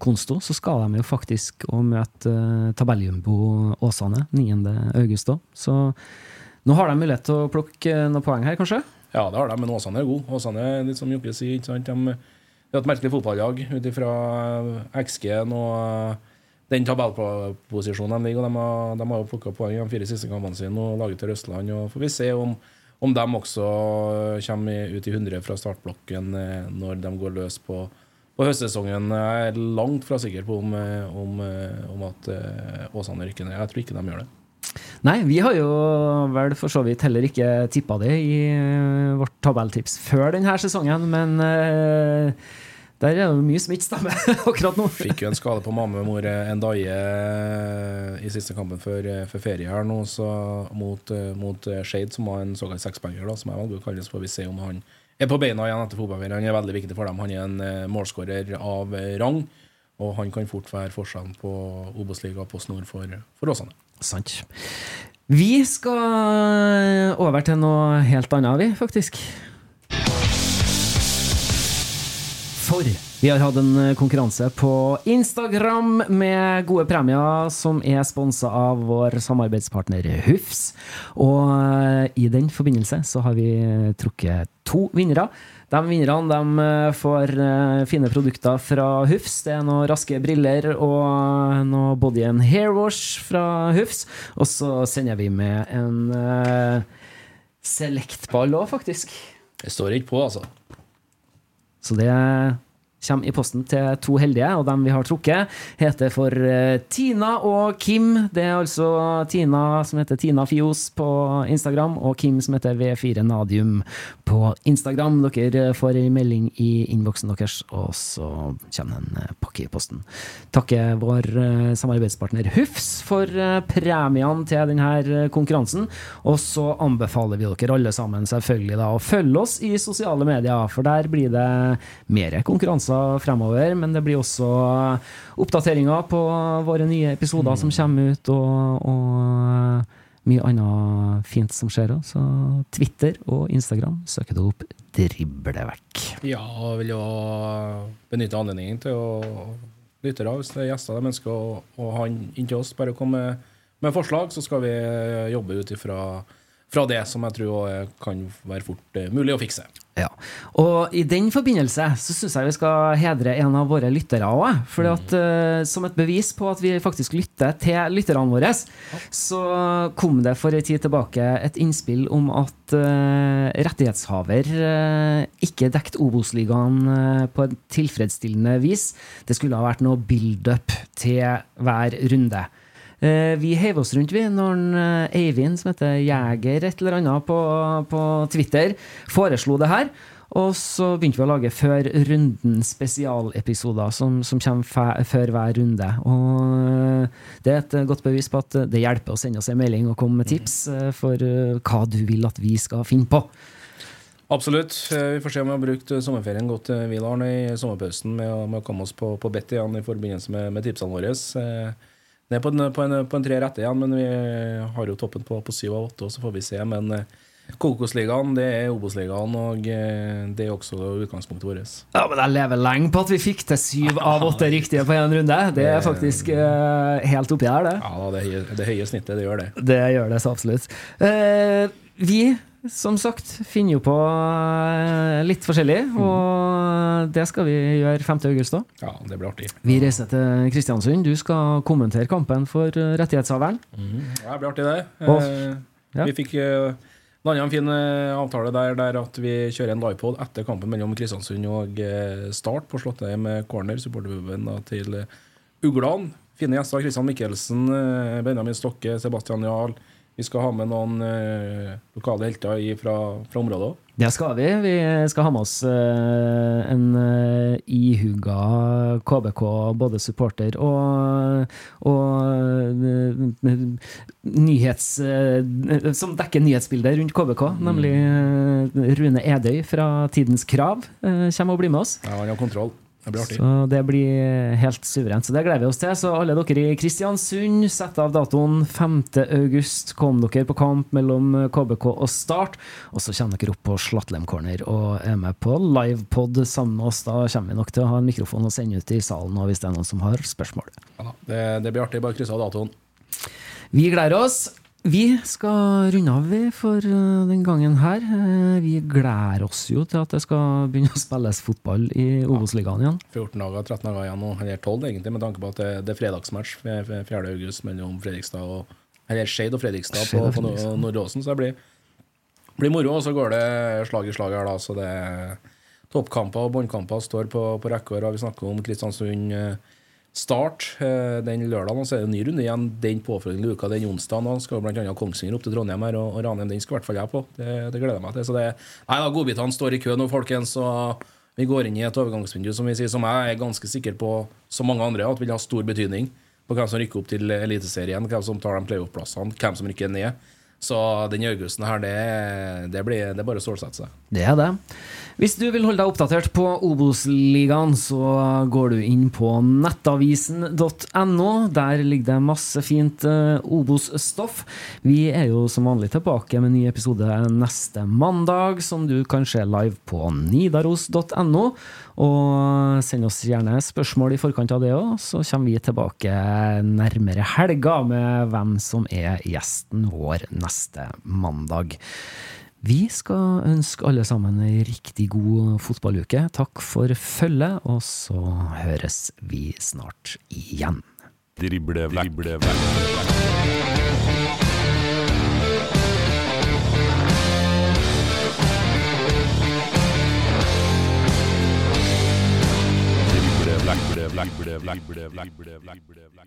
Konsto, så skal de jo faktisk å møte uh, tabelljumbo Åsane 9.8. Så nå har de mulighet til å plukke noen poeng her, kanskje? Ja, det har de, men Åsane er god. Åsane er litt som Jokke sier. ikke sant? De, det er et merkelig fotballag ut ifra XG-en og den tabellposisjonen de ligger. De har, de har jo plukka poeng i de fire siste kampene sine og laget til Røstland. og Får vi se om om de også kommer ut i 100 fra startblokken eh, når de går løs på, på høstsesongen. Jeg er langt fra sikker på om, eh, om, eh, om at Åsane rykker ned. Jeg tror ikke de gjør det. Nei, vi har jo vel for så vidt heller ikke tippa det i vårt tabelltips før denne sesongen, men der er det mye som ikke stemmer akkurat nå. Fikk jo en skade på mammemor dag i siste kampen før, før ferie her nå, så mot, mot Shade, som var en såkalt sekspenger, som jeg velger å kalle det. Så får vi se om han er på beina igjen etter fotballferien. Han er veldig viktig for dem. Han er en målskårer av rang, og han kan fort være forskjellen på Obos-liga på snor for, for Åsane. Sant. Vi skal over til noe helt annet, vi, faktisk. For vi har hatt en eh, konkurranse på Instagram med gode premier som er sponsa av vår samarbeidspartner Hufs. Og eh, i den forbindelse så har vi trukket to vinnere. De vinnerne de får eh, fine produkter fra Hufs. Det er noen raske briller og noe body and hair wash fra Hufs. Og så sender vi med en Select-ball òg, faktisk. Det står ikke på, altså. Så det kommer i posten til to heldige, og dem vi har trukket, heter for uh, Tina og Kim. Det er altså Tina som heter Tina Fios på Instagram, og Kim som heter V4 Nadium på Instagram. Dere får en melding i innboksen deres, og så kommer en uh, pakke i posten. Takker vår uh, samarbeidspartner Hufs for premiene til denne konkurransen. Og så anbefaler vi dere alle sammen selvfølgelig da å følge oss i sosiale medier, for der blir det mer konkurranser fremover. Men det blir også oppdateringer på våre nye episoder mm. som kommer ut, og, og, mye annet fint som skjer. Så Twitter og Instagram søker du opp 'driblevekk'. Ja, jeg vil jo benytte anledningen til å lytte av hvis det er gjester de ønsker å, å ha inn til oss. Bare komme med, med forslag, så skal vi jobbe ut ifra fra det som jeg tror kan være fort eh, mulig å fikse. Ja, og I den forbindelse så syns jeg vi skal hedre en av våre lyttere òg. Uh, som et bevis på at vi faktisk lytter til lytterne våre, så kom det for en tid tilbake et innspill om at uh, rettighetshaver uh, ikke dekket Obos-ligaen på et tilfredsstillende vis. Det skulle ha vært noe build-up til hver runde. Vi heiv oss rundt vi når Eivind, som heter Jeger et eller annet på, på Twitter, foreslo det her. Og så begynte vi å lage før runden spesialepisoder som, som kommer før hver runde. Og det er et godt bevis på at det hjelper å sende oss en melding og komme med tips eh, for eh, hva du vil at vi skal finne på. Absolutt. Eh, vi får se om vi har brukt sommerferien godt, vi, Arne, i sommerpausen med, med, å komme oss på, på bedt igjen i forbindelse med, med tipsene våre. Ned på en, på en, på en tre rette igjen, men vi har jo toppen på, på syv av åtte, så får vi se. Men eh, Kokosligaen, det er Obos-ligaen, og eh, det er også utgangspunktet vårt. Ja, men Jeg lever lenge på at vi fikk til syv av åtte riktige på én runde. Det er faktisk eh, helt oppi her, det. Ja, det, høye, det høye snittet, det gjør det. Det gjør det så absolutt. Eh, vi, som sagt, finner jo på eh, litt forskjellig, og det skal vi gjøre 5. august òg. Ja, det blir artig. Vi reiser til Kristiansund. Du skal kommentere kampen for rettighetshaveren. Mm. Ja, det blir artig, det. Og- Eh, ja. Vi fikk eh, landa en fin eh, avtale der, der at vi kjører en livepod etter kampen mellom Kristiansund og eh, Start på Slottheim Corner, supporterpuben til Uglan. Fine gjester. Kristian Mikkelsen, eh, Benjamin Stokke, Sebastian Jarl. Vi skal ha med noen eh, lokale helter fra, fra området òg. Det skal vi. Vi skal ha med oss eh, en uh, ihuga KBK, både supporter og, og eh, nyhets... eh, som dekker nyhetsbildet rundt KBK, nemlig eh, Rune Edøy fra Tidens Krav eh, kommer og blir med oss. Ja, han har kontroll. Det blir artig. Så det blir helt suverent. Så det gleder vi oss til. Så alle dere i Kristiansund, sett av datoen 5. august. Kom dere på kamp mellom KBK og Start. Og så kommer dere opp på Slattlem Corner og er med på livepod sammen med oss. Da kommer vi nok til å ha en mikrofon og sende ut i salen hvis det er noen som har spørsmål. Ja, det, det blir artig. Bare krysse av datoen. Vi gleder oss. Vi skal runde av for eh, den gangen her. Eh, Vi gleder oss jo til at det skal begynne å spilles fotball i Obos-ligaen igjen. 14 dager, 13 dager igjen eller 12 egentlig, med tanke på at det, er fredagsmatch f- f- 4. august mellom Fredrikstad og Eller Skeid og Fredrikstad på, på Nord- Nordåsen, så det blir, blir moro. Og så går det slag i slag her, da, så det toppkamper og båndkamper står på, på rekke. Og vi snakker om Kristiansund eh, Start eh, den lørdagen, og så er det en ny runde igjen den påfølgende uka, den onsdagen. Og skal bl.a. Kongsvinger opp til Trondheim her, og, Ranheim den skal i hvert fall jeg på. Det, det gleder jeg meg til. Så det, nei da, godbitene står i kø nå, folkens. og vi går inn i et overgangsvindu som vi sier, som jeg er ganske sikker på, som mange andre, at vil ha stor betydning på hvem som rykker opp til Eliteserien, hvem som tar de playoff-plassene, hvem som rykker ned. Så den augusten her, det, det, blir, det er bare å stålsette seg. Det er det. Hvis du vil holde deg oppdatert på Obos-ligaen, så går du inn på nettavisen.no. Der ligger det masse fint eh, Obos-stoff. Vi er jo som vanlig tilbake med en ny episode neste mandag, som du kan se live på nidaros.no. Og send oss gjerne spørsmål i forkant av det òg, så kommer vi tilbake nærmere helga med hvem som er gjesten vår neste mandag. Vi skal ønske alle sammen ei riktig god fotballuke. Takk for følget, og så høres vi snart igjen. Drible, drible, drible. Drible, drible, drible, drible, drible, drible, drible.